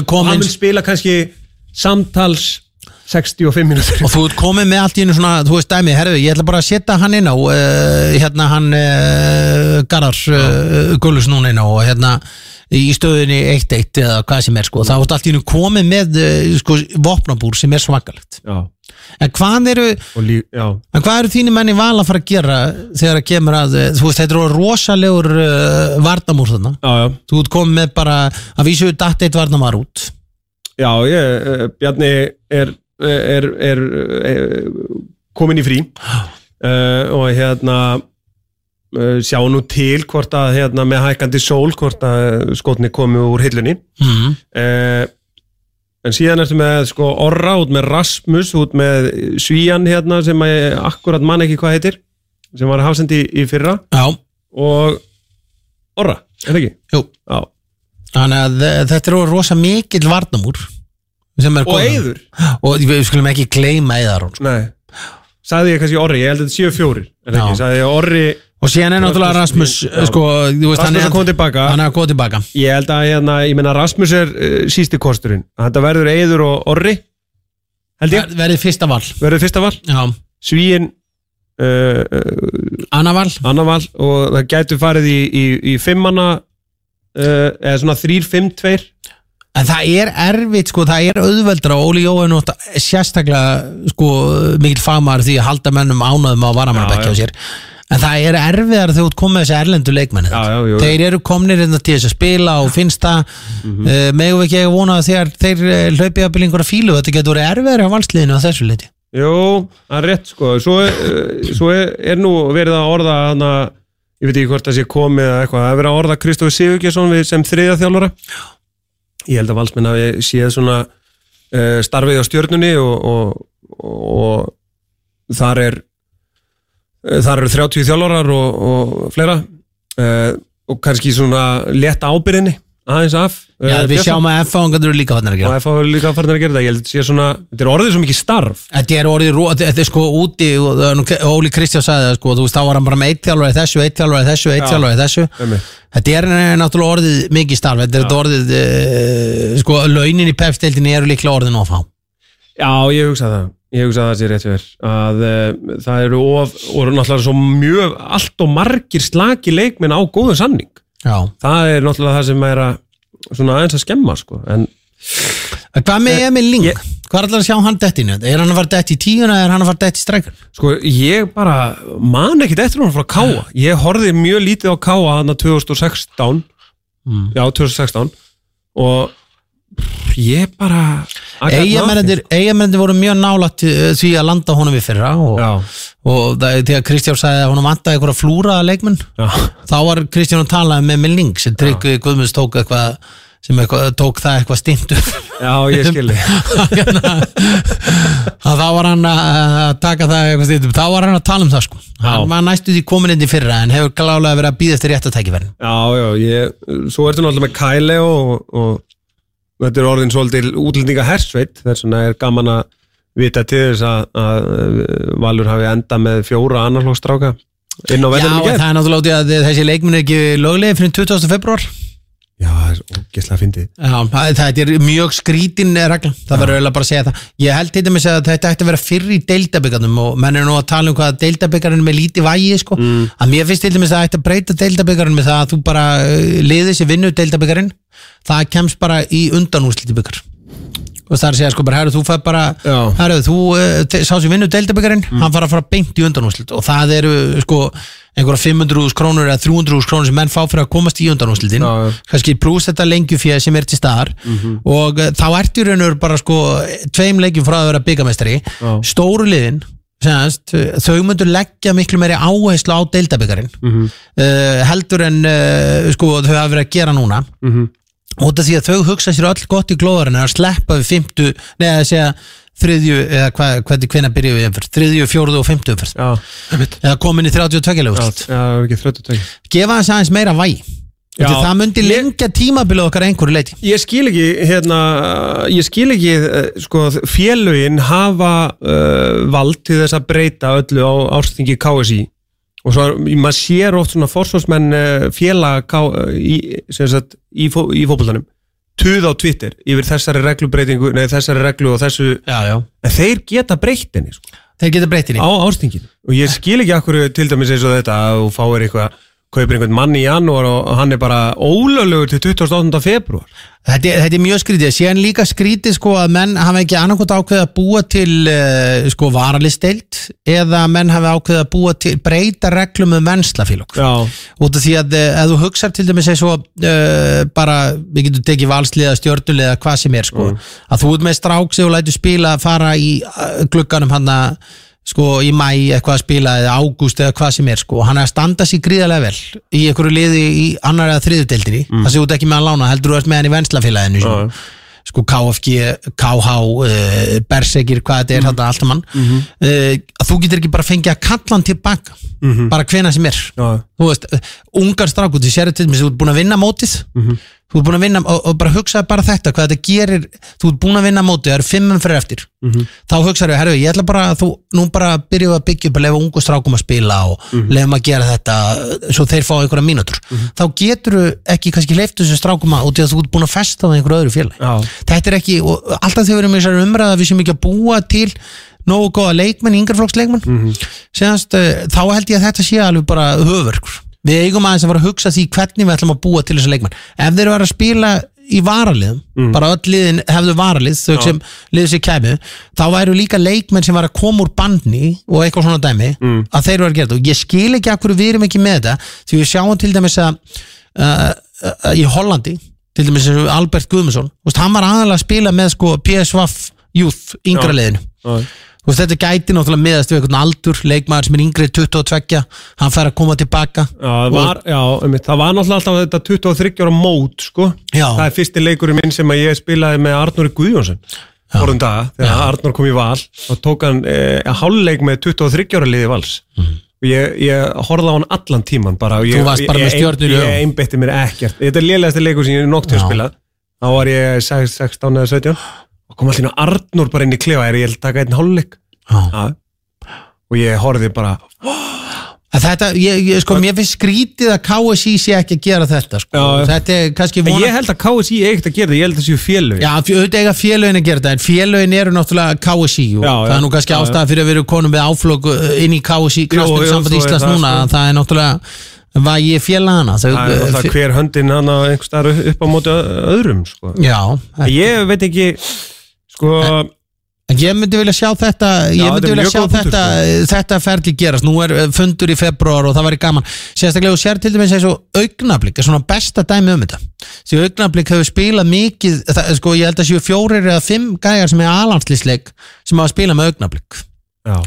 komin hann mun spila kannski samtals 65 mínútur. Og þú ert komin með allt í einu svona þú veist dæmi, herðu, ég ætla bara að setja hann inn á uh, hérna hann uh, Garðar uh, Gullus núna inn á og hérna í stöðunni 1-1 eða hvað sem er sko, þá ert allt í einu komin með uh, sko, vopnabúr sem er svakalegt. Já, en hvað eru, og lí, já, en hvað eru þínu menni val að fara að gera þegar að kemur að, þú veist, þetta eru rosalegur uh, vardamúr þarna? Já, já, þú ert komin með bara, að vísu datt eitt vardamár út. Já ég, Bjarni er, er, er, er komin í frí. Uh, og hérna uh, sjá nú til hvort að hérna með hækandi sól hvort að skotni komi úr hillunni. Mm. uh, en síðan ertu með sko Orra út með Rasmus út með Svíjan hérna sem að akkurat man ekki hvað heitir sem var hafsendi í, í fyrra. Já, og Orra, er það ekki? jú. Þannig að þetta eru rosa mikill varnamúr Og. Eiður. Og við skulum ekki gleyma Eiðar sko. Nei, sagði ég kannski Orri, ég held að þetta séu fjórir Orri og síðan er náttúrulega Rasmus Já. sko, veist, Rasmus er komið tilbaka hann er koma tilbaka Ég held að hérna, ég meina Rasmus er uh, sísti kosturinn, þetta verður Eiður og Orri held ég, Ver- verið fyrsta val. Verður fyrsta val? Já, Svíin uh, uh, Anna val. Annar val og það gætu farið í, í, í fimmana uh, eða svona þrýr, fimm, tveir en það er erfitt sko, það er auðveldra og Óli er náttúrulega sérstaklega sko, mikill fagmaður því að halda mennum ánöðum á varamannabekki Já, á sér. En það er erfiðar þegar þú komið þessi erlendu leikmenni jú. þeir eru komnir hérna til þess að spila og finnst það. Mm. -hmm. megum við ekki að vona að þegar þeir eh, hlaupi að byrja einhverja fílu þetta getur verið erfiðar á valsliðinu á þessu liti Jú, það er rétt sko. Svo, uh, svo er, er nú verið að orða hana, ég veit ekki hvort það sé komið eða eitthvað, það er verið að orða Kristófi Sigurgesson við sem þriðja þjálfara ég held að valsmenn hafi séð svona uh, starfið á stjörnunni og, og, og þar er uh, þar eru 30 þjálfarar og, og fleira uh, og kannski svona leta ábyrðinni aðeins af. Uh, Já, við Björnsson. sjáum að F-fáingar eru líka hann að og gera FH er líka farin að gera þetta ég held að sé svona, þetta er orðið svo mikið starf. Þetta er orðið, þetta er sko úti og það er nú- Óli Kristján sagði það sko, þú veist, þá var hann bara með eitt þjálfari þessu, eitt þjálfari þessu, eitt Já. þjálfari þessu. Þetta er náttúrulega orðið mikið starf. Þetta er þetta orðið, uh, sko, launin í pefsteldinni eru líklega orðin of há. Já, ég hugsa það. Ég hugsa það sé rétt fyrir að uh, það Já, það er náttúrulega það sem er að svona aðeins að skemma sko. en Hvað með Emil Ling? ég- Hvað er allar að sjá hann dettinu? Er hann að fara dett í tíuna eða er hann að fara dett í strækjur? Sko, ég bara man ekkit eftir hún frá Káa Ég horfði mjög lítið á Káa hann 2016 Mm. Já, 2016 Og pff, ég bara Eigamennir voru mjög nálægt uh, því að landa honum við fyrra og, og það, þegar Kristján sagði að honum vantaði einhverja flúraða leikmenn. Þá var Kristján að tala með Emil Ling sem Tryggvi Guðmunds tók eitthvað sem eitthvað, tók það eitthvað stindu já, ég skilði að þá var hann að taka það eitthvað stindu þá var hann að tala um það sko. Hann var næstu því komin inn í fyrra en hefur glálega verið að býða eftir rétt að tækifærin Já, já, ég, svo ertu náttúrulega með Kæle og, og þetta er orðin svolítil útlendinga hersveit þess vegna er gaman að vita til þess að, að Valur hafi enda með fjóra annarflókstráka inn á Já, en gerð það er náttúrulega út í að þessi leikminn er ekki löglega fyrir 20. februar Já, það er ógeðslega fyndið. Já, það er mjög skrítin regla, það verður eiginlega bara að segja það. Ég held til dæmis að þetta ætti að vera fyrr í deildabyggarnum og menn er nú að tala um hvað deildabyggarinn með lítið vægi sko. að mér finnst til dæmis að það ætti að breyta deildabyggarinn með það að þú bara uh, liðið sér vinnu deildabyggarinn, það kemst bara í undanúsliti byggar og það er að segja sko bara, herru, þú fær bara herru, þú te- sá sér vinnu deildabyggarinn hann fara að fara beint í undanúslit og það eru sko einhverja 500.000 krónur eða 300.000 krónur sem menn fá fyrir að komast í undanúslitin kannski pluss þetta lengjuféð sem er til staðar. Og uh, þá ertu og veru bara sko tveim leikjum frá að vera byggamestari stóru liðin semast, þau myndur leggja miklu meiri áherslu á deildabyggarinn Mhm. uh, heldur en uh, sko þau hafa verið að gera núna. Mhm. út af því að þau hugsa sér öll gott í glóðarinn að sleppa við fymtu, neða að segja þriðju, eða hvað, hvernig hvenær byrjuðu við umferð, þriðju, fjóruðu og fymtu umferð. Já, einmitt. eða komin í 32 já, legur já, það er ekki þrjóttu tökja gefa þess aðeins meira væg Já. það myndi Ég- lengja tímabilið okkar einhverju leiti Ég skil ekki, hérna, ég skil ekki, eh, sko, félögin hafa uh, vald til þess að breyta öllu á árstingi KSI og svo maður sér oft svona forsvarsmenn uh, félag í, í, fó, í fótboltanum tuð á Twitter yfir þessari reglubreitingu, nei þessari reglu og þessu, já, já. en þeir geta breytt henni, sko, þeir geta breytinni á árstinginu og ég skil ekki akkur til dæmis eins og þetta að þú fáir eitthvað kaupir einhvern mann í janúar og hann er bara ólöglegur til 28. februar Þetta þetta er mjög skrítið, síðan líka skrítið sko að menn hafa ekki annarkot ákveðið að búa til uh, sko varalisteild eða menn hafa ákveðið að búa til breyta reglum um venslafélög. Já, út af því að uh, ef þú hugsar til dæmis eins og uh, bara, við getum tekið valsliða, stjörnuliða, hvað sem er sko að þú ert með strák sem þú lætur spila fara í uh, glugganum hann að sko í mæ eitthvað að spila eða ágúst eða hvað sem er sko og hann er að standa sér gríðarlega vel í einhverju liði í annar eða þriðu deildinni mm. það sé út ekki með að lána, heldur þú ert með hann í venslafélaginu sko. já. sko KFG, KH uh, Berserkir, hvað þetta er þetta allt mann Mhm. uh, að þú getur ekki bara fengið að kalla hann tilbaka bara hvena sem er já, þú veist, uh, ungar strákur þú sér þess að þú ert búin að vinna mótið Mhm. Þú ert búin að vinna og, og bara hugsaði bara þetta hvað þetta gerir, þú ert búin að vinna mótið það eru fimmum fyrir eftir. Mhm. þá hugsaðu, herru, ég ætla bara að þú nú bara byrjuðu að byggja upp að lefa ungu strákum að spila og mm lefum að gera þetta svo þeir fá einhverja mínútur. Þá getur ekki kannski leift þessu strákum að út í að þú ert búin að festa á einhverju öðru já, þetta er ekki, og alltaf þegar við erum í þessari umræða við sem ekki að búa til nógu góða leikmenn, yngreflokksleikmenn mm -hmm. Senast, uh, þá held ég að þetta sé alveg bara höfverkur við eigum aðeins að fara að hugsa því hvernig við ætlum að búa til þessa leikmenn. Ef þeir eru að spila í varaliðum bara öll liðin hefðu varalið þau sem liðið sér kæmu þá væru líka leikmenn sem var að koma úr bandni og eitthvað svona dæmi að þeir eru að gera þetta. Og ég skil ekki akkur við erum ekki með þetta því við sjáum til dæmis að uh, uh, í Hollandi til dæmis Albert Guðmundsson hann var aðalega að spila með sko PSVF Youth, yngra liðinu veist, þetta gæti náttúrulega miðast við einhvern aldur leikmaður sem er yngri 22 hann fær að koma tilbaka Já, það var, já, einmitt, það var náttúrulega alltaf þetta 23 ára mót, sko. Já. Það er fyrsti leikurinn minn sem að ég spilaði með Arnóri Guðjónsson. Hvorum dag, þegar Arnór kom í val, þá tók hann e, hálfleik með 23 ára liði vals. Og ég, ég horfði á hann allan tíman bara. og Ég, ég, Ég, einbytti mér ekkert. Þetta er lélegasti leikur sem ég er nokkuð Já. spilað. Þá var ég 6, 16 eða 17 og kom allir Arnór bara inn í klefa, er ég held að taka einn hálfleik. Og ég horfði bara, Þetta, ég, ég, sko, mér finnst skrítið að KSI sé ekki að gera þetta sko. Já. þetta er kannski vona ég held að KSI eitt að gera það, ég held að það séu félög. Já, auðvitað eiga félögin að gera þetta en félögin eru náttúrulega KSI og Já, það er nú kannski Já, já. ástæða fyrir að erum konum með áflög inn í KSI, svo er Íslands það, núna sko. það er náttúrulega Vægi félagana þau, það er alltaf hver höndin hann á einhver starf upp á móti öðrum sko. Já, ég veit ekki sko, En ég myndi vilja sjá þetta ég Já, myndi þetta er vilja sjá góð punktur, þetta, þetta ferli gerast. Nú er uh, fundur í februar og það væri gaman. Sérstaklega og sér til dæmis eins og augnablík er svona besta dæmi um þetta. Því augnablík hefur spilað mikið það, sko ég held að séu fjórir eða fimm gæjar sem er alanslísleik sem hafa spilað með augnablík já,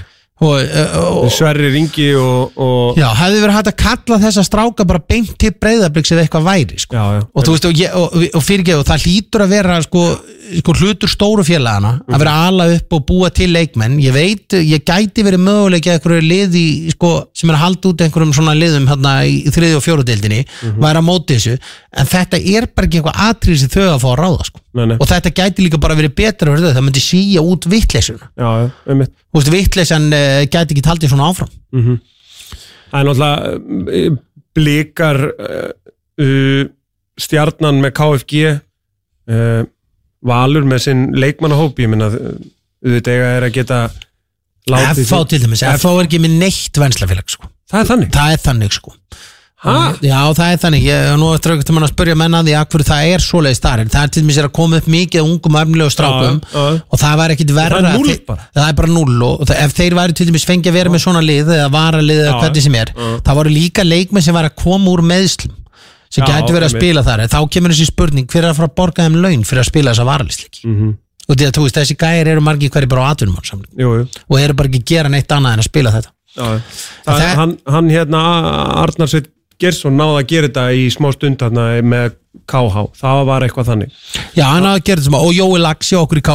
Sverri Ringi og, og já, hefði verið hægt að kalla þessa stráka bara beint til breyðablíks eða eitthvað væri sko. já, já, og þú veist, og, og, og fyrirgeðu, það hlýtur að vera sko, sko hlutur stóru félagana að vera að ala upp og búa til leikmenn. Ég veit, ég gæti verið möguleik að einhverju liði, sko, sem er að halda út einhverjum svona liðum hérna í þriði og fjóruðildinni, væri að móti þessu. En þetta er bara ekki eitthvað atrið sem þau að fá að ráða, sko Nei, nei. og þetta gæti líka bara verið betra fyrir þau, það myndi síja út vittleysuna, já, já, einmitt. Þú veist, vittleysan uh, gæti ekki taldið svona áfram. Það er náttúrulega uh, blikar uh, uh, stjarnan með KFG uh, Valur með sinn leikmannahóp ég minna auðvitað eiga er að geta látið FH til dæmis, FH er ekki með neitt venslafélag, sko. Það er þannig. Það er þannig, sko Ha? Já, það er þannig, ég er nú eftir auðvitað að spyrja menna því að hverju það er svoleiðis þar en það er til dæmis að koma upp mikið ungum efnilegu strákum Já, já. og það var ekkit verra Það er núll bara. það er bara null og það, ef þeir væri til dæmis fengi að vera með svona lið eða vara lið eða Já, hvernig sem er já. það voru líka leikmenn sem var að koma úr meðslum sem Já, gæti verið að einmitt. spila þar en þá kemur þessi spurning hver er að fara að borga þeim laun fyrir að spila þessa varalisleiki Mhm. og því að þú veist, þessi gæjar eru margir hverju bara á atvinnum Jú, jú og eru bara ekki að gera neitt annað en að spila þetta Já, já. það, það- hann, hann hérna Arnar Sveit Gersson náði að gera þetta í smá stund hérna með KH það var eitthvað þannig. Já, hann hafði gerð þetta og Jói Laxi okkur í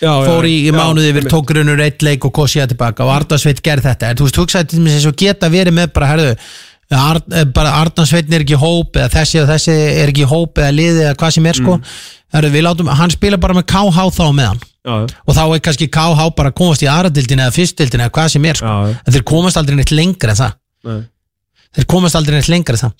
já, fór í, í mánuði yfir, einmitt. tók grunur eitt leik og kosiða tilbaka og Arnarsveit gerði þetta. En þú veist, hugsaði til þess að geta verið með bara, herðu, Ar, eh, bara Arnarsveit er ekki hóp eða þessi og þessi er ekki hóp eða liði eða hvað sem er sko. Herðu, við látum, hann spila bara með KH þá með hann. Já, og þá er kannski KH bara að komast í aðradildin eða fyrstildin eða hvað sem er sko. En þeir komast aldrei neitt lengra en það. Nei. Þeir komast aldrei neitt lengra en það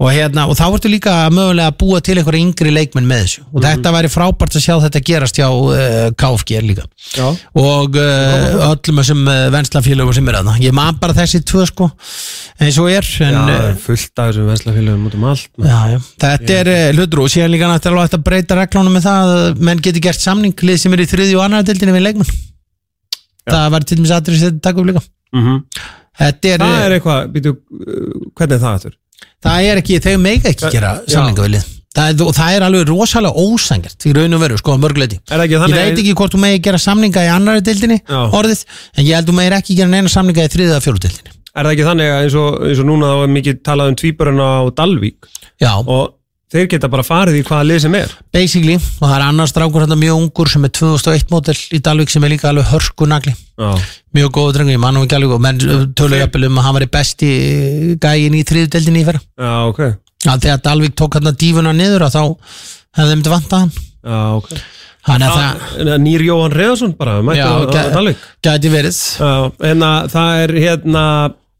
og, hérna, og þá ertu líka mögulega að búa til einhverja yngri leikmenn með þessu og þetta væri frábært að sjá þetta gerast hjá uh, KFG líka Já. og uh, öllum þessum uh, venslafélögum sem er aðna ég man bara þessi tvö sko eins og er en, Já, fullt af þessum venslafélagum út um allt maður. já, já. þetta er hlutur og síðan líka náttúrulega að breyta reglunum með það að menn geti gert samning lið sem er í þriðju og annar dildinni við leikmenn það var til dæmis aðrið sem þetta takk upp líka Mhm. Þetta er, það er eitthvað, býtu, hvernig er það aftur? það er ekki, þau mega ekki gera Já. samninga við lið það er, og það er alveg rosalega ósangert í raun og veru, sko, að mörguleiti Er það ekki Ég þannig veit ekki hvort þú megi gera samninga í annari dildinni Já. orðið, en ég held þú megir ekki gera neina samninga í þriðið eða fjóru dildinni Er það ekki þannig að eins og, eins og núna þá er mikið talað um tvíburana á Dalvík Já, og þeir geta bara farið í hvaða lið sem er. Basically, og það er annars strákur hérna mjög ungur sem er 2001 mótel í Dalvik sem er líka alveg hörkunagli Já, mjög góð drengur, ég mann og ekki alveg og menn tölu jafnvel um að hann var í besti gæin í þriðu deildinni í fyrra. Já, ok. Að þegar Dalvik tók hérna dífuna niður að þá hefði þeim til vantað hann. Já, ok. Þannig að það Það er nýr Jóhann Reðarsson bara, mættu gæ- Dalvík. gæti verið. Já, en að það er hérna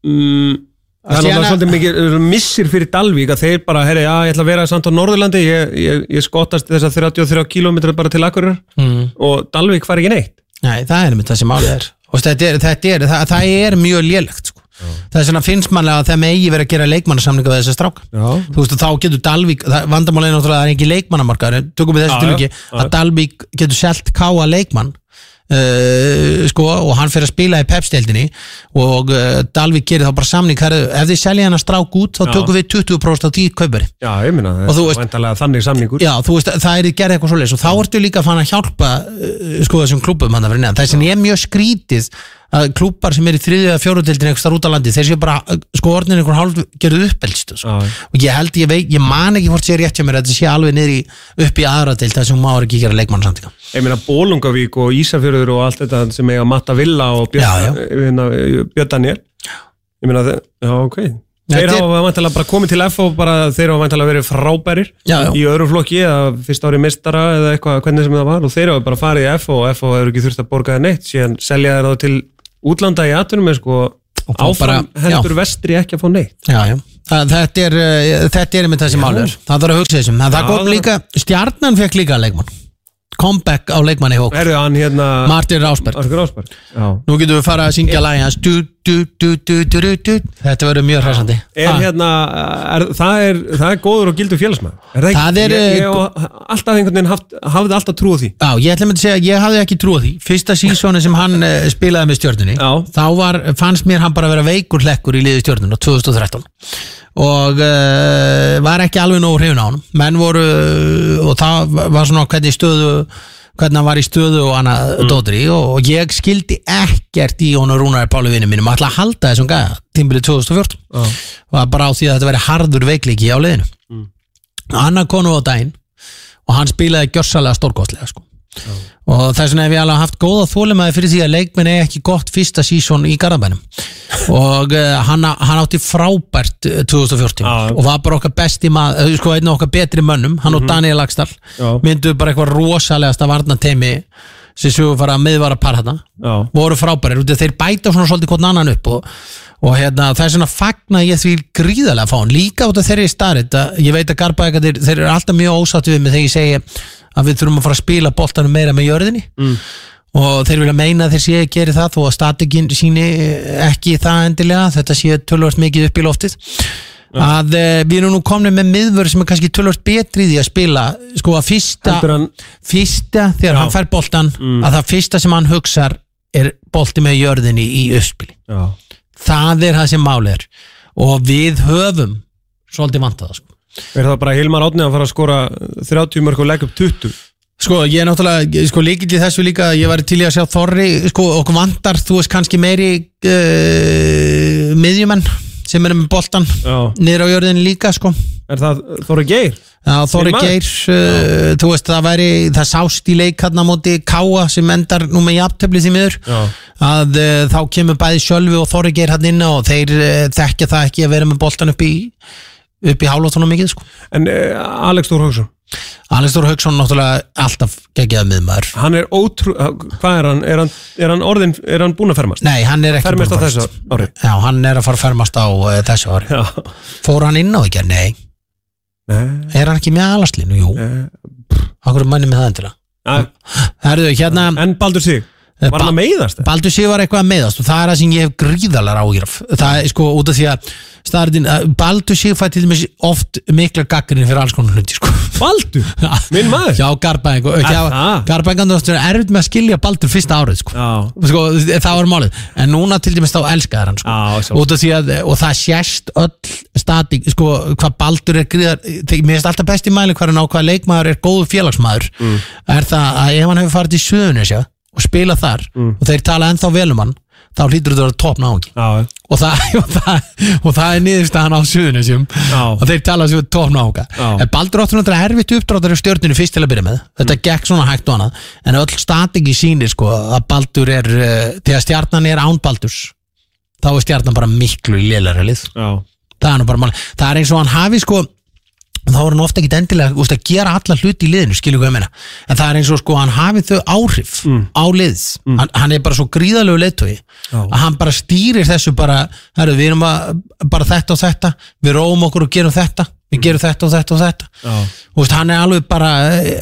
mm, það er náttúrulega að- svolítið mikið missir fyrir Dalvík að þeir bara, herri, já, ég ætla að vera samt á Norðurlandi ég, ég, ég skottast þessa 33 km bara til Akureyrar mm. og Dalvík fari ekki neitt Nei, það er einmitt það sem málið er og þetta er, þetta er, það, það er mjög lélegt sko. það er svona finnst manlega að það megi verið að gera leikmannasamninga við þessa stráka Já, þú veist þá getur Dalvík vandamálið er náttúrulega að það er ekki leikmannamarkar en tökum við þessu Já, tilviki já, já. að Dalvík getur selt káa leikmann Uh, sko, og hann fyrir að spila í pepsteldinni og uh, Dalvík gerir þá bara samning. Herri, ef þið selja hann að strák út þá Já. tökum við 20% af því kaupari já, ég minna er þannig samningur. Já, þú veist, það er gerð eitthvað svoleiðis og þá ertu líka að fann að hjálpa uh, sko þessum klúbum hann að vera neðan. Það sem ég er mjög skrítið að klúbar sem er í þriðju eða fjóruðildin eitthvað út á landi, þeir séu bara sko orðin einhvern hálf gerðu uppelst sko. Og ég held, ég veit, ég man ekki hvort sé rétt hjá mér að þetta sé alveg niður í upp í aðra dild þar sem má ekki gera leikmannsamtinga ég meina Bólungavík og Ísafjörður og allt þetta sem eiga Matta Villa og. Björn, hérna, Daniel ég meina, já, ok þeir hafa væntanlega bara komið til F og bara þeir hafa væntanlega verið frábærir Já, já. í öðrum flokki eða fyrst ári mistara eða eitthvað, hvernig sem það var og þeir hafa bara farið í F og F hefur ekki þurft að borga það neitt síðan selja þá til útlanda í atunum sko, Og fá áfram heldur vestri ekki að fá neitt. Já, já, það, þetta er uh, þetta er með þessi málur, það þarf að hugsa þessum það, það kom það- líka, stjarnan fekk líka leikmann. Comeback á leikmanni hók hérna Martin Rásberg. Nú getum við fara að syngja lagi hans du, du, du, du, du, du, du. Þetta verður mjög hræsandi Er hérna, er, það, er, það er góður og gildur félagsmaður Er það ekki? Það er, ég, eh, hef alltaf einhvern veginn haft, hafði alltaf trú á því Já, ég ætla að segja að ég hafði ekki trú á því Fyrsta sísónu sem hann uh, spilaði með stjórnunni. Þá var, fannst mér hann bara vera veikur hlekkur í liði stjórnun á 2013 Og uh, var ekki alveg nógu hrifun á hann Menn voru, og það var svona hvernig stöðu hvernig hann var í stöðu og hana mm. dótri og, og ég skildi ekkert í honum Rúnar Páli vinnu mínum að ætla að halda þessum gæða tímbilið 2014 Já. og það bara á því að þetta veri harður veikleiki á liðinu mm. annar konu á daginn og hann spilaði gjörsalega stórkostlega sko. Og þess vegna hef ég alveg haft góða þólimaði fyrir því að leikminn er ekki gott fyrsta sísón í Garðabænum. Og uh, hann, hann átti frábært eh, 2014 Já. og var bara okkar besti maður, sko einn af okkar betri mönnum hann og Daniel Lagstall Já. mynduðu bara eitthvað rosalegasta varnateimi sem svo fara að miðvara par hérna Já. Voru frábærir, þeir bæta svona svolítið hvern annan upp og, og hérna, það er svona fagna ég því gríðarlega að fá hann. Líka út af þeirri starrið, ég veit að Garbaðingar þeir eru alltaf mjög ósáttu við mig þegar ég segi að við þurfum að fara að spila boltanum meira með jörðinni. Mm. og þeir vilja meina að þeir sé að gera það þó að statikinn síni ekki það endilega, þetta sé tölvöld mikið upp í loftið. Að uh, við erum nú komin með miðvörð sem er kannski tölvöld betri í því að spila sko að fyrsta hann fyrsta þegar Já. hann fær boltan að það fyrsta sem hann hugsar er bolti með jörðinni í uppspili. Já. Það er það sem málið er. Og við höfum svolítið vantað sko. Er það bara Hilmar Átni að fara að skora 30 mörg og legg upp 20? sko ég er náttúrulega sko líkill í þessu líka ég var til í að sjá Þorri sko okkur vantar þú veist kannski meiri uh, miðjumenn sem eru með boltan niður á jörðinni líka sko Er það Þóri Geir? Já, Þorri? Geir, uh, þú veist, það væri, það sást í leik hann á móti Káa sem endar nú með jafntefli því miður að uh, þá kemur bæði Sjölvi og Þorri Geir hann inn og þeir þekkja það ekki að vera með boltan upp í upp í hálóttunum mikið sko. En uh, Alex Þór Hauksson Alex Þór Hauksson náttúrulega alltaf geggjað miðmaður Hann er ótrú Hvað er hann? Er hann, er hann orðin Er hann búinn að fermast? Nei, hann er ekki Fermast á búinn að þessu fermast. ári Já, hann er að fara að fermast á uh, þessu ári Já Fór hann inn á ekki? Nei, Nei er hann ekki með alaslínu? Jú, eh, okkur manni með það endilega eh, Herðu, hérna En Baldur Sig Var hann að meiðast? Baldur sé var eitthvað að meðast og það er það sem ég hef gríðalega ágjörf það er sko út af því að staðarinn, Baldur sé fætt til dæmis oft mikla gaggrinni fyrir alls konar hluti sko. Baldur? Minn maður? Já, og Er það? Garbæng er erfitt með að skilja Baldur fyrsta árið sko. Sko, það var málið, en núna til dæmis þá elskaðar hann sko. Já, út af því að, og það sést öll statík, sko, hvað Baldur er gríðar, mér finnst alltaf besti mæli hvað leikmaður er góður félagsmaður Mm. er það og spila þar Mm. og þeir tala ennþá vel um hann þá hlýtur þetta að vera topp náungi Já og það, og það, og það er niðurstaðan á Suðunisjum Já. og þeir tala sem topp náunga Já. en Baldur áttur náttúrulega erfitt uppdráttar í stjórninu fyrst til að byrja með, þetta Mm. gekk svona hægt og annað en öll statingi sýnir sko að Baldur er, uh, þegar stjarnan er án Baldurs þá er stjarnan bara miklu lélæri lið Já það er nú bara mál það er eins og hann hafi sko þá er hann ofta ekki endilega úst, að gera alla hluti í liðinu, skilur hvað ég meina? En það er eins og sko hann hafi þau áhrif á liðs, hann, hann er bara svo gríðalegu leiðtói að hann bara stýrir þessu bara, herru, við erum að bara þetta og þetta, við róum okkur og gerum þetta við gerum þetta og þetta og þetta. Og veist, hann er alveg bara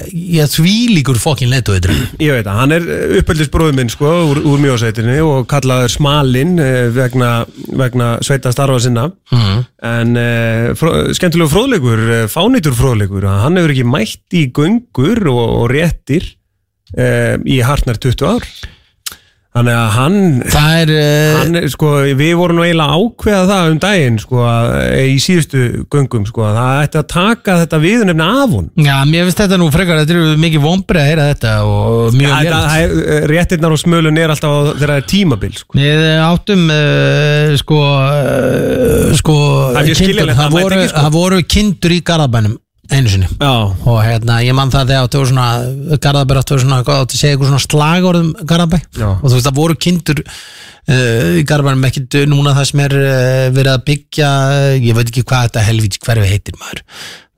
ég þvílíkur fokkin leiðtói Ég veit að hann er uppeldisbróður minn sko úr, úr mjósveitinni og kallaður Smalinn eh, vegna, vegna sveita starfa sinna. Mm. en uh, fró, skemmtilegu fróðleikur uh, fánýtur fróðleikur, að hann hefur ekki mætt í göngur og, og réttir uh, í hartnar 20 ár þannig að hann er uh, Hann, sko, við vorum nú eiginlega ákveða það um daginn sko, að, í síðustu göngum sko, að það ætti að taka þetta viðunefni af hún já, mér finnst þetta nú frekar þetta eru mikið vombrið að heyra þetta og mjög er- eh, réttirnar og smölun er alltaf á- þegar það er tímabil sko. Við áttum sko, Það mjög voru, kindur í Garðabænum einu sinni. Já, og hérna ég man það þegar áttu voru svona Garðabær áttu voru svona, hvað áttu að segja eitthvað svona slagorðum Garðabæ. Já. og þú veist það voru kindur uh, í Garðabænum ekkit núna það sem er uh, verið að byggja uh, ég veit ekki hvað þetta helvíts hverfi heitir maður.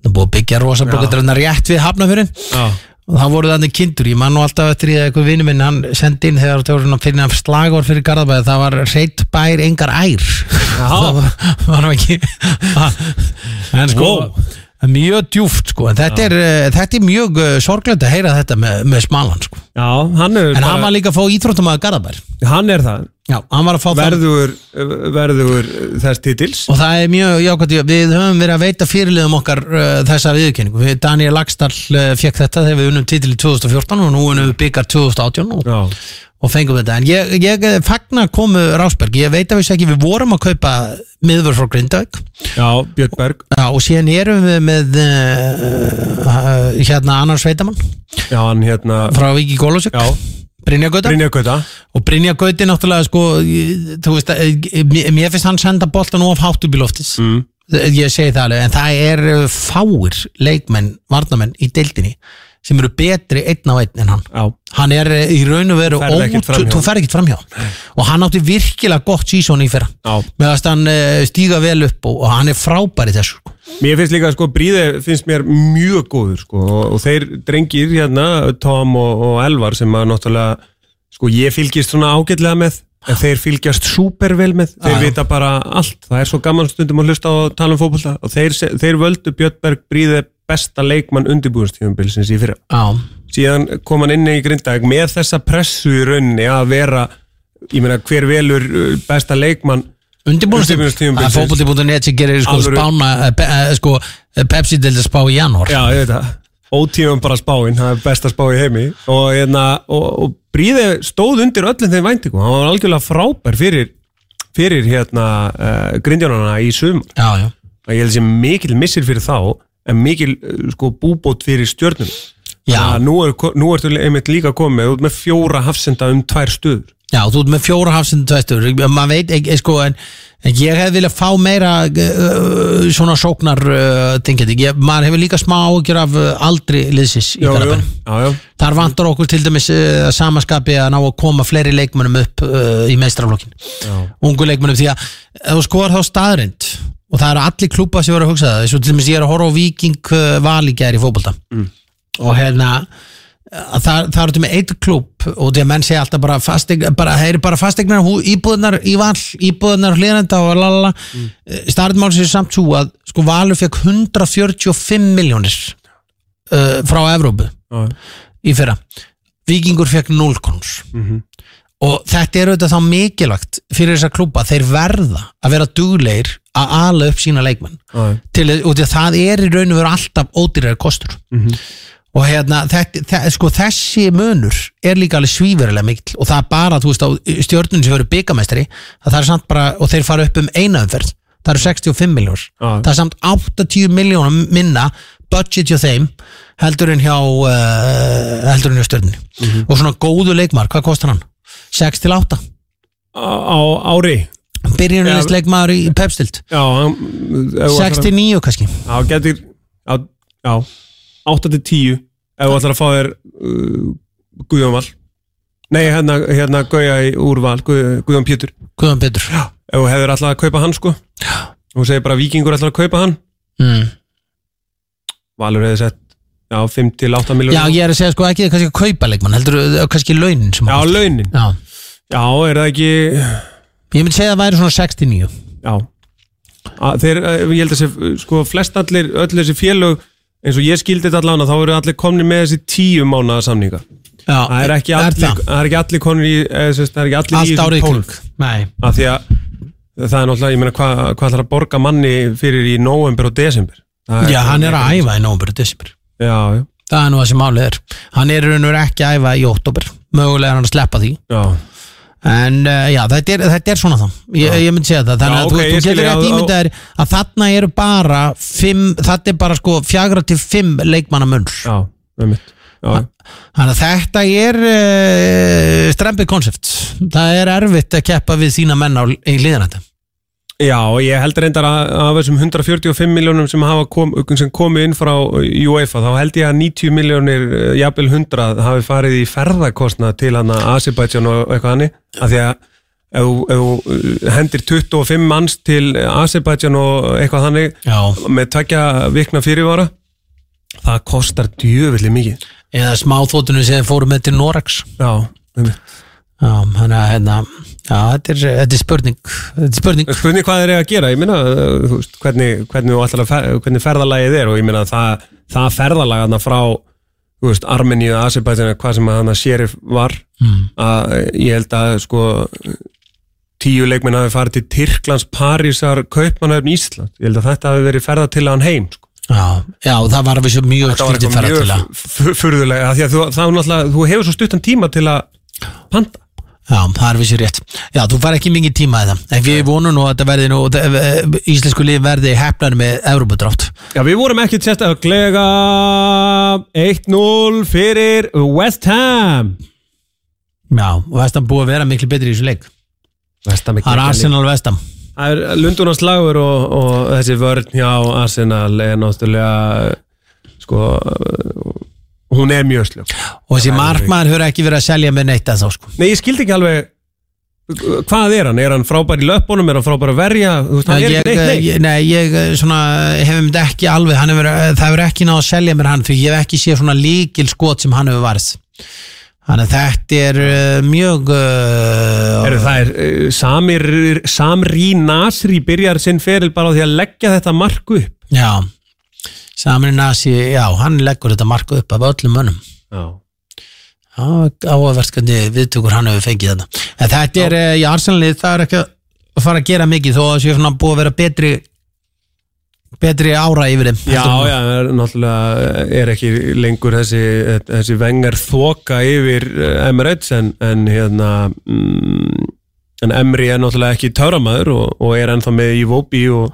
Það er búið að byggja rosa Já. bókadröðna rétt við hafnafyrin já, og það voru þannig kindur, ég man nú alltaf eftir að eitthvað vinnu minn, hann sendi inn þegar það voru svona fyrir slagor fyrir Garðabæði það var reitt bær engar ær. Það var, var ekki en sko Wow. Mjög djúft sko en þetta er, uh, þetta er mjög uh, sorglegt að heyra þetta með, með smalan sko. Já, hann er, En hann var líka að fá íþróttamæður Garðabær. Hann er það Já, hann var að fá það. Verður, verður þess titils. Og það er mjög jákvæmt, við höfum verið að veita fyrirliðum okkar uh, þessa viðurkenningu. Við- Daniel Lagstall uh, fekk þetta þegar við unnum titil í 2014 og nú unnum við byggar 2018 og, og fengum þetta. En ég, ég fagna komu Rásberg, ég veit að við ekki, við vorum að kaupa miðvör frá Grindavík. Já Björn Berg. Já, og síðan erum við með uh, hérna annar sveitamann. Já, hann hérna frá Viki Gólusik, Já, Brynja Gauta? Brynja Gauta. Og Brynja Gauti náttúrulega sko, þú veist, eh, mér finnst hann senda boltan of hátt upp í loftis mm. ég segi það alveg, en það er fáir leikmenn, varnamenn í deildinni sem eru betri einn á einn en hann. Já, hann er uh, í raun og veru Þú fer ekkert framhjá og hann átti virkilega gott sísón í fyrra. Já. Meðast hann uh, stíga vel upp og, og hann er frábær í þessu sko. Mér finnst líka, sko, Bríði finnst mér mjög góður, sko, og, og þeir drengir hérna, Tom og, og Elvar sem að náttúrulega, sko, ég fylgist svona ágætlega með, en þeir fylgjast súper vel með, þeir Já, já. vita bara allt, það er svo gaman stundum að hlusta og tala um fótbolta. Og þeir, þeir völdu Björnberg Bríði besta leikmann undirbúinstífumbilsins í fyrra. Já, Síðan kom hann inn í Grindavík með þessa pressu í rauninni að vera, ég meina, hver velur uh, besta leikmann undirbúinastíð Undirbúningstímabilsins. að fótbolti.net sem gerir sko spána eh, pe- eh, sko Pepsi til að spá í janúar. Já, ég veit það. Ótífum bara spáin, það er besta spá í heimi. Og, hérna, og, og Bríði stóð undir öllum þeim væntingum. Hann var algjörlega frábær fyrir fyrir hérna uh, grindjónana í sum og ég held sem mikil missir fyrir þá mikil uh, sko búbót fyrir stjörnum nú, er, nú ertu einmitt líka komið út með fjóra hafsenda um tvær stöður. Já, þú ert með fjóra hafsend tvæstur maður veit ekki, sko en, en ég hef viljað fá meira uh, svona sóknar uh, þingjandi, ég, maður hefur líka smá ágjör af uh, aldri liðsis í já, þar vantar okkur til dæmis uh, samaskapi að ná að koma fleiri leikmönnum upp í meistraflokkin, ungu leikmönnum því að þú skoðar þá staðrind og það eru allir klúpa sem voru að hugsa það. Eins og til dæmis ég er að horfa á Viking uh, val í gæri fótbolta. Og hérna að það, það eru til með eitt klúb og því að menn segja alltaf bara, fastegn, bara það eru bara fastegnar íbúðunar í val íbúðunar hlýranda og lalala mm. starfðmál sér samt svo að sko Valur fekk 145 miljónir uh, frá Evrópu já. í fyrra. Víkingur fekk 0 krónus og þetta er auðvitað þá mikilvægt fyrir þessa klúba, þeir verða að vera duglegir að ala upp sína leikmenn. Til, og að það er í raun og veru alltaf ódýrar kostur. Og hérna þetta, þe sko, þessi munur er líka alveg svífurilega mikil og það er bara, þú veist, á stjórnun sem verður byggamestari, það er samt bara og þeir fara upp um eina umferð, það eru 65 miljónur, það er samt 80 miljónum minna budget hjá þeim heldur en hjá uh, heldur en hjá stjórnunni og svona góðu leikmar, hvað kostar hann? 6 til 8 á, á ári byrjunarlist leikmar í pepstild já, hann- ef þú 6 ætlar að- til 9 kannski. Já, getur já, já, 8 til 10 ef þú ætlar að fá þér uh, Guðjón Val. Nei, hérna, hérna Gauja í úrval Guð, Guðjón Pétur. Guðan Petur ef þú hefur alltaf að kaupa hann sko. Og þú segir bara Víkingur ætlar að kaupa hann. Mm. Valur hefði sett já, 5 til 8 miljónir Já, ég er að segja sko ekki kannski að kaupa leikmann heldur uh, kannski launin já, launin. Já, Já, er það ekki ég myndi segja að það væri svona 69 Já. Að þeir, eh, ég held að þessi, sko, flest allir öll þessi félög, eins og ég skildi þetta allan þá eru allir komni með þessi tíu mánaða samninga. Já, það er ekki allir, það? það er ekki allir konur í eða, sem sagt, það er ekki allir í Allt árið í kring. Nei, af því að það er náttúrulega, ég meina hvað hva ætlar að borga manni fyrir í november og desember? Það já, hann er að æfa í nómur og desember. Já, já, Það er nú það sem málið er. Hann er í raun og veru ekki að æfa í óttúber Mögulega er hann að sleppa því. Já, En uh, já, þetta er, þetta er svona þá. Ég, ég myndi segja það. Þannig Já, að ok, þú, ég þú skil getur ég, rétt á- á- ímyndað þér að þarna eru bara fimm, þetta er bara sko fjagra til fimm leikmanna munn já, einmitt. Já, Þannig að þetta er uh, strempið konsept. Það er erfitt að keppa við þína menn á, í liðanættum já, ég held reyndar að af þessum 145 miljónum sem kom, sem komið inn frá UEFA þá held ég að 90 miljónir eh, jafnvel 100 hafi farið í ferðakostna til hann að Azerbaijan og eitthvað hannig af því að ef þú- eh, hendir 25 manns til Azerbaijan og eitthvað þannig Já, með tvekja vikna fyrirvara það kostar djöfulli mikið. Eða smáþóttunum sem þeir fóru með til Norex já, einmitt. Já, þannig að hérna Já, þetta er, þetta er spurning Þetta er spurning Spurning hvað þeir eru að gera, ég minna veist, hvernig, hvernig, hvernig ferðalagið er og ég minna það, það ferðalag þarna frá veist, Armeníu, Asibætina, hvað sem að hann að sheriff var mm. að ég held að sko tíu leikminn hafi farið til Tyrklands, Parísar, Kaupmannöfn, Ísland ég held að þetta hafi verið ferða til hann heim sko. Já, já, það var við svo mjög þetta var skrítið eitthvað ferða til að mjög fu- furðulega af því að þú, þá náttúrulega, þú hefur svo stuttan tíma til að panta Já, það er vissi rétt. Já, þú fær ekki mikið tíma það En við vonum nú að verði nú eh, Íslensku lið verði hefnar með Európadrátt Já, við vorum ekki sérstaklega 1-0 fyrir West Ham. Já, og Vestam búið að vera miklu betri í þessu leik. Það er Arsenal Vestam Það er Lundunars lagur og, og þessi vörn hjá Arsenal er náttúrulega sko hún er mjög sljók Og þessi markmaður höfðu ekki verið að selja með neitt að þá sko Nei, ég skildi ekki alveg hvað er hann? Er hann frábær í löpunum? Er hann frábær að verja? Þú veist, hann er ekki neitt neitt Nei, ég eh, svona, hefum þetta ekki alveg hefur, Það hefur ekki náð að selja mér hann Því ég hef ekki séð svona líkil skot sem hann hefur varð Þannig að þetta er uh, mjög uh, Heru, það er uh, Samir, Samri Nasri byrjar sinn feril bara á því að leggja þetta mark upp Já Samri Nasi, já, hann leggur þetta marka upp af öllum mönnum. Já. Áverskandi viðtökur hann hefur fengið þetta en þetta er eh, í Arsenalið það er ekki að fara að gera mikið þó að það sé svona búið að vera betri betri ára yfir þeim Já, já, er, náttúrulega er ekki lengur þessi, þessi vengar þoka yfir eh, Emirates en, en hérna mm, en Emri er náttúrulega ekki töramæður og, og er ennþá með í Vóbi og,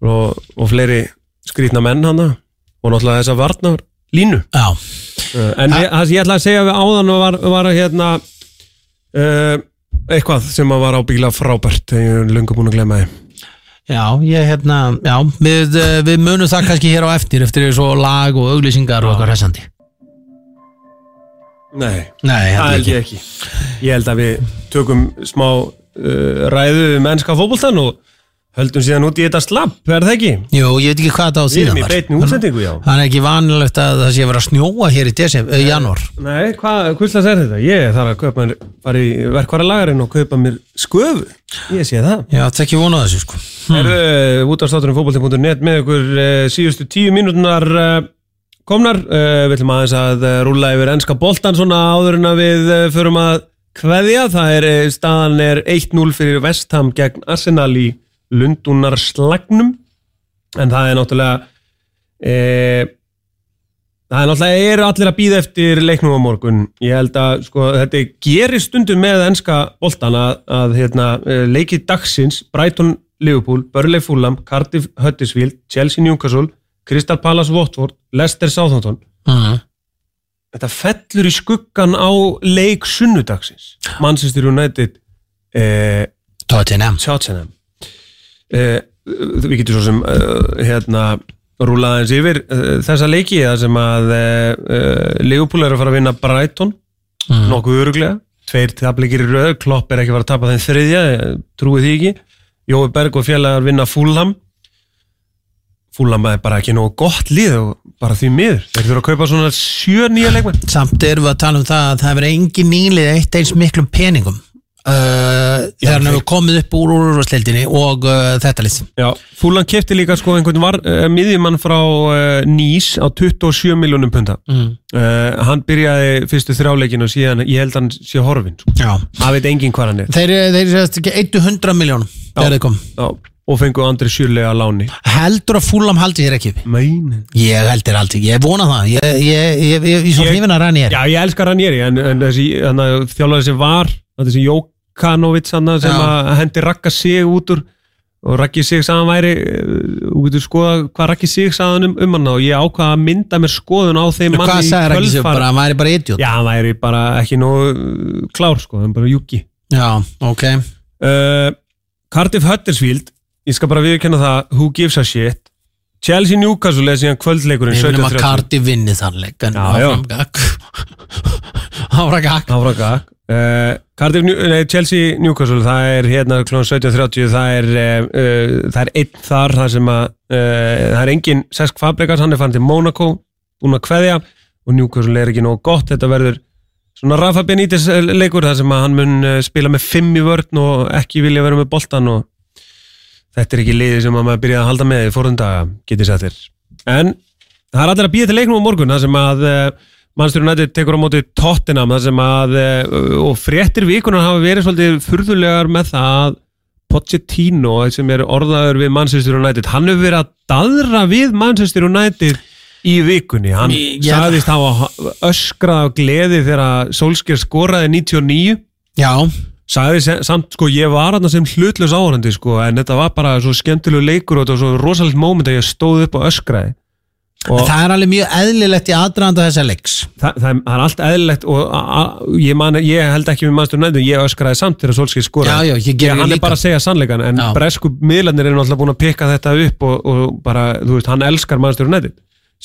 og, og fleiri skrýtna menn hana og náttúrulega þessa varnar línu. Já, Uh, En ég, það sem ég ætla að segja við áðan var, var að hérna uh, eitthvað sem að var á bíla frábært ég er löngu búin að glemma því. Já, ég hérna já, við, eh, við munum það kannski hér á eftir eftir svo lag og auglýsingar og eitthvað hressandi. Nei, Nei, það held ég ekki. Ég held að við tökum smá uh, ræðu um ennska fótboltan og höldum síðan út í þetta slapp, er það ekki? Jú, ég veit ekki hvað þetta á Við síðan erum í var beitni útsendingu, já Það er ekki vanilegt að það sé að vera að snjóa hér í desember, uh, janúar Nei, hvað, hvurslags er þetta? Ég þarf að kaupa mér, fara í verkvara lagarinn og kaupa mér sköfu Ég sé það Já, þetta er ekki vonað þessu sko Hmm. Erðu út af státunum fótbolti.net með ykkur uh, síðustu tíu mínútunar uh, komnar. Við ætlum aðeins að rúlla yfir ennska boltan svona áður en að við uh, förum að kveðja. Það er, uh, staðan er 1-0 fyrir Vestham gegn Arsenal í Lundunar slagnum. En það er náttúrulega, uh, það er náttúrulega, eru allir að býða eftir leiknum á morgun. Ég held að sko, þetta gerir stundum með ennska boltan að, að hérna, uh, leikið dagsins, Brighton Liverpool, Burnley Fulham, Cardiff Huddersfield, Chelsea Newcastle, Crystal Palace Watford, Leicester Southampton mm. þetta fellur í skuggan á leik sunnudagsins Manchester United eh, Tottenham Tottenham eh, við getum svo sem eh, hérna rúlaði eins yfir eh, þessa leiki það sem að eh, eh, Liverpool er að fara að vinna Brighton mm. nokkuð öruglega, tveir tapleikir í röð Klopp er ekki að fara að tapa þeim þriðja trúið því ekki, Jói Berg og félagar vinna Fulham. Fulham er bara ekki nógu gott lið og bara því miður, þeir þurfa að kaupa svona sjö nýja leikmenn. Samt erum við að tala um það að það hefur engin nýlið eitt eins miklum peningum uh, þegar hann hefur komið upp úr úrvarsleildinni og uh, þetta Já, Fulham kefti líka sko einhvern var, uh, miðjumann frá uh, Nýs á 27 miljónum punta mm. uh, hann byrjaði fyrstu þrjáleikin og síðan ég held hann sé horfin sko. Já það veit enginn hvað hann er Þeir, þeir sést ekki 100 miljónum þegar þeir kom Já, og fengu Andri Sjurlega að láni Heldur að fúlam haldi þér ekki upp? Meinin Ég heldur aldrei, ég vona það Ég, ég, ég, ég, ég svo hrifin að er Já, ég elskar Ranieri en, en þessi þjálfari sem var þessi Jókanovic hann sem að hendi Ragga sig út úr og Raggi sig sagðan væri uh, þú getur skoða hvað Raggi sig sagðan um, um hann og ég ákvaða að mynda mér skoðun á þeim manni í bara, hann væri bara idiot. Já, hann væri bara ekki nógu uh, klár sko, hann bara júki. Já, ok. Uh, Cardiff Huddersfield ég skal bara viðkenna það, who gives a shit? Chelsea Newcastle er síðan kvöldleikurinn Við viljum að 17.30 Cardi vinni þann leik en áfram gakk Áfram uh, Cardiff, New- nei, Chelsea Newcastle það er hérna kl. 17.30 það er, uh, uh, það er einn þar það sem að uh, það er engin Sesk Fabregas, hann er fann til Monaco búin að kveðja og Newcastle er ekki nógu gott þetta verður svona Rafa Benítez eh, leikur þar sem að hann mun eh, spila með fimm í vörn og ekki vilja vera með boltan og þetta er ekki liði sem að maður byrja að halda með í fórhundaga, getið þér en það er allir að býja til leiknum á morgun þar sem að Manchester United tekur á móti Tottenham þar sem að eh, og fréttir vikunar hafa verið svolítið furðulegar með það að Pochettino sem er orðaður við Manchester United hann hefur verið að dadra við Manchester United í vikunni. Hann Ég- sagðist hafa öskrað af gleði þegar Solskjær skoraði 99 Já, sagði samt sko ég var hann sem hlutlaus áhörandi sko en þetta var bara svo skemmtilegu leikur og þetta var svo rosalegt moment að ég stóð upp og öskraði og það er alveg mjög eðlilegt í aðdraðanda þessa leiks það, það, það er allt eðlilegt og a, a, ég, man, ég held ekki við mannstur nættu, ég öskraði samt þegar Solskjaer skoraði. Já, já, ég geri hann líka. er bara að segja sannleikan, en Já. bresku miðlarnir eru náttúrulega búin að pikka þetta upp og, og bara, þú veist, hann elskar mannstur nættu.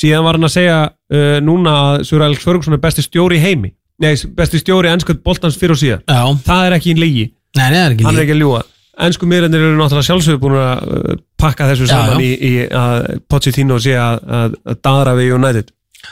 Síðan var hann að segja uh, núna að Sör Alex Ferguson er besti stjóri í heimi. Nei, besti stjóri ennskjöld boltans fyrir og síðan. Já, Það er ekki í lígi, nei, nei, það er ekki hann er líka ekki að ljúa. Ennsku miðlarnir eru náttúrulega sjálfsögur búin að pakka þessu Já, saman já. í, í að Pochettino sé að, að, að daðra við United.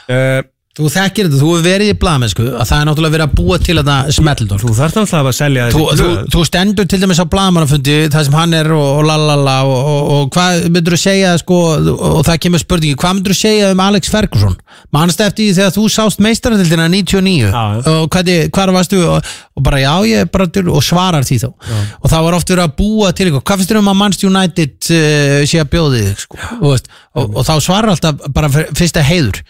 Uh, Þú þekkir þetta, þú hefur verið í blaðmennsku að það er náttúrulega verið að búa til þetta smettildorf þú þarft alltaf að selja Þú, þessi þú, blöð. þú stendur til dæmis á blaðmannafundi það sem hann er og, og lalala og, og, og hvað myndur þú segja sko, og það kemur spurningi, hvað myndur þú segja um Alex Ferguson? Manst eftir því þegar þú sást meistaratildina 99 Já, já. og hvað, varstu? Og, og bara já, ég bara til og svarar því þá. Og það var oft verið að búa til eitthvað, hvað finnst þér um að Manchester United uh, sé að bjóði þig sko? og, og, og þá svarar alltaf bara fyr- fyrsta heiður.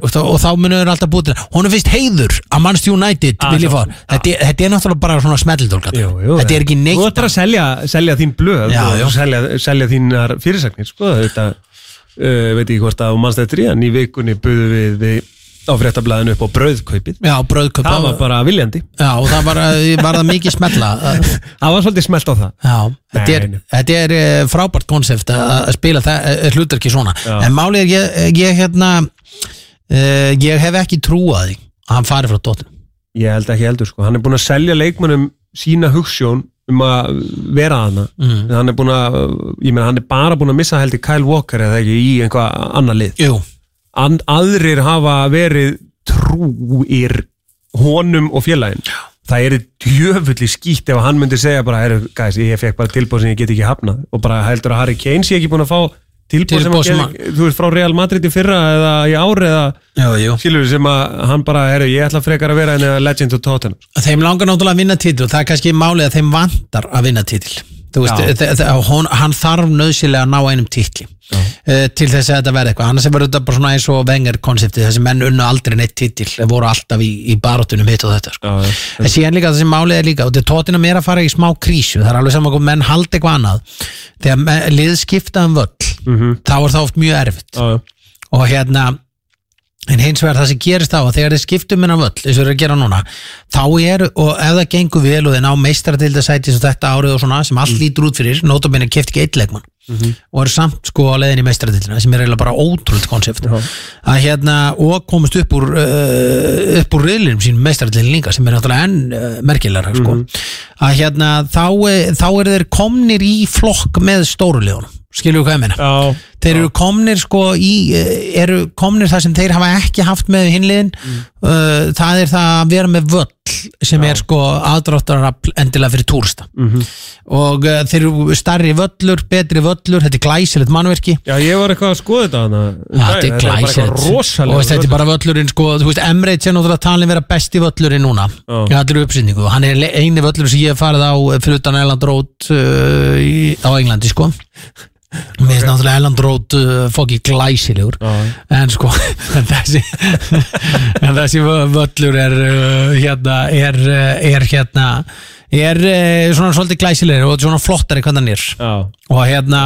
Og, þá- og þá munur þér alltaf til hún er fyrst heiður að Manchester United Ah, vilja fá sjálfsögðu. þetta, er- þetta er náttúrulega bara svona jú, þetta er ekki neitt Þú ættir að selja, selja þín blöð Já, og selja, selja þínar fyrirsagnir sko, þetta uh, veit ekki hvort að mannst eftir í vikunni buðu við, við á fréttablaðinu upp á brauðkaupið. Já, bröðköp það var bara viljandi. Já, og það var, var það mikið smetla það var svolítið smelt á það. Já, þetta er, þetta er eh, frábært konsept að að spila það eh, hlutarki svona. Já. en málið er ég, ég hérna uh, ég hef ekki trúað því að hann fari frá dóttin ég held ekki heldur sko, hann er búin að selja leikmannum sína hugssjón um að vera hana mm. hann er búin að, ég meina hann er bara búin að missa heldur Kyle Walker eða ekki í einhvað annað lið. Jú, And, aðrir hafa verið trúir honum og félagin það er djöfulli skýtt ef hann myndi segja bara, guys, ég fekk bara tilbúð sem ég get ekki hafnað. Og bara heldur að Harry Kane sé ekki búin að fá tilbúð sem, sem að, þú veist, frá Real Madrid í fyrra eða í ári eða skilur sem að hann bara, heru, ég ætla frekar að vera en legend og Tottenham þeim langar náttúrulega að vinna titil og það er kannski málið að þeim vantar að vinna titil. þú veist, Já. hon, hann þarf nöðsilega að ná einum titli uh, til þess að þetta verði eitthvað annars er þetta bara svona eins og vengar konsepti þessi menn unnu aldrei neitt þeir voru alltaf í, í baróttunum hitt og þetta sko. Já, en síðan líka þessi málið er líka og þetta tóttina mér að fara í smá krísu það er alveg saman menn haldi eitthvað annað þegar lið skipta um völl Mhm. þá er það oft mjög erfitt já, já. og hérna en hins vegar það sem gerist á að þegar þið skiptum minna völl eins og þeir eru að gera núna þá er, og ef það gengur vel og þeir ná meistaratildasæti sem þetta árið og svona sem allt Mm. lítur út fyrir, notabene keft ekki eitt leikmann Mhm. og eru samt sko á leiðin í meistaratildina sem er eiginlega bara ótrúlega konsept Já. að hérna, og komast upp úr uh, upp úr riðlinum sínum meistaratildin líka sem er náttúrulega enn uh, merkilegra sko. Mhm. að hérna þá, eh, þá eru þeir komnir í flokk með stórulegunum skilju hvað ég meina þeir eru komnir sko í eh, eru komnir það sem þeir hafa ekki haft með hinliðin. Uh, það er það að vera með völl sem er sko aðdráttar endilega fyrir túrista. Mhm. og uh, þeir eru starri völlur betri völlur, þetta er glæsilegt mannverki já, ég var eitthvað að skoða þetta hana, Já, þetta er glæsilegt. Og þetta er bara völlurinn sko, þú veist, Emirates er náttúrulega talin vera besti völlurinn núna. Já. í allir uppsýningu og hann er eini völlur sem ég hef farið á fyrir utan Elland Road uh, á Englandi sko mér finnst náttúrulega Elland Road uh, fokki glæsilegur. Já. en sko en þessi, en þessi vö- völlur er uh, hérna er, uh, er hérna er uh, svona svolítið glæsilegur og svona flottari hvernig hann er. Já, og hérna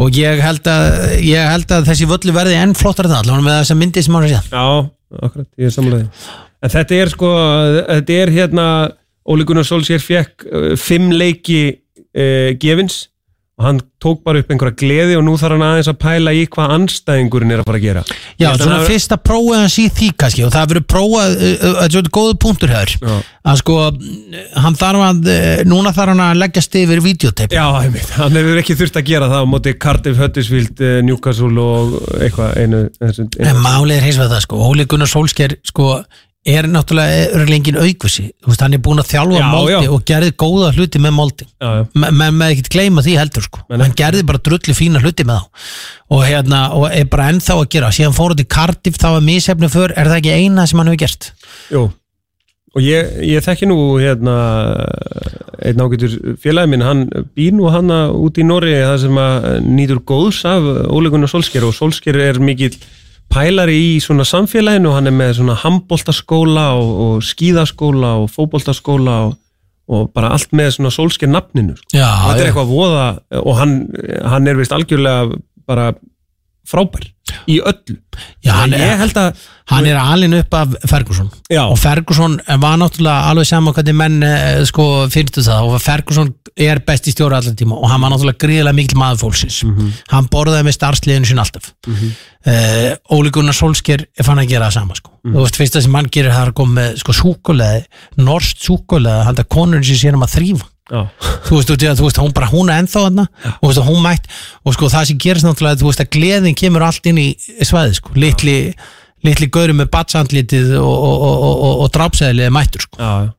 og ég held að, ég held að þessi völlu verði enn flottar það allavega með þessa myndi sem hann er síðan. Já, akkurat, ég er samlega En þetta er sko, þetta er hérna Óli Gunnar Solskjær fekk uh, fimm leiki uh, gefins og hann tók bara upp einhverja gleði og nú þarf hann aðeins að pæla í hvað anstæðingurinn er að fara að gera. Já, að svona að prófa hans í því kannski og það verður prófað, uh, uh, þetta er góðu punktur hér að sko, hann þarf að uh, núna þarf hann að leggjast yfir videotape Já einmitt, hann hefur ekki þurft að gera það á móti Cardiff, Huddersfield, Newcastle og eitthvað einu, einu, en málið er hins vegar það sko, Óli Gunnar Solskjær sko, er náttúrulega örugglega engin aukvisi hann er búin að þjálfa Já, moldi já. og gerði góða hluti með já, já. með ekkert gleyma því heldur sko. Nei. hann gerði bara drullu fína hluti með þá. Og hérna, og er bara ennþá að gera. Síðan fór út í Cardiff, þá var mísefni för. Er það ekki eina sem hann hefur gert? Jú, og ég, ég þekki nú hérna einn ágætur félagi minn, hann býr nú hann út í Norri það sem að nýtur góðs af ólegunar Solskjær og Solskjær er mikill pælari í svona samfélaginu og hann er með svona handboltaskóla og, og skíðaskóla og fótboltaskóla og, og bara allt með svona Solskjær nafninu sko. já, þetta er eitthvað voða og hann, hann er vist algjörlega bara frábær í öllu. Já, hann er- ég held að hann er alin upp af Ferguson. Já. og Ferguson var náttúrulega alveg sama hvernig menn eh, sko fyrstu það. Og Ferguson er besti stjóri allan tíma og hann var náttúrulega gríðilega mikil maður fólksins. Hann borðaði með starfsliðinu sín alltaf. Mm -hmm. Óli Gunnar Solskjær fann að gera það sama sko. Þú veist, fyrsta sem hann gerir það er að koma með sko súkuleði, norskt súkuleði hann það konur sem sér um að þrýfa þú veist, þú veist, hún bara, hún er ennþá þarna. Og þú veist, hún mætt, og sko það sem gerist náttúrulega, þú veist, að gleðin kemur allt inn í svæði, sko, litli litli gauri með batsandlitið og, og, og, og, er mættur, sko. Já, já.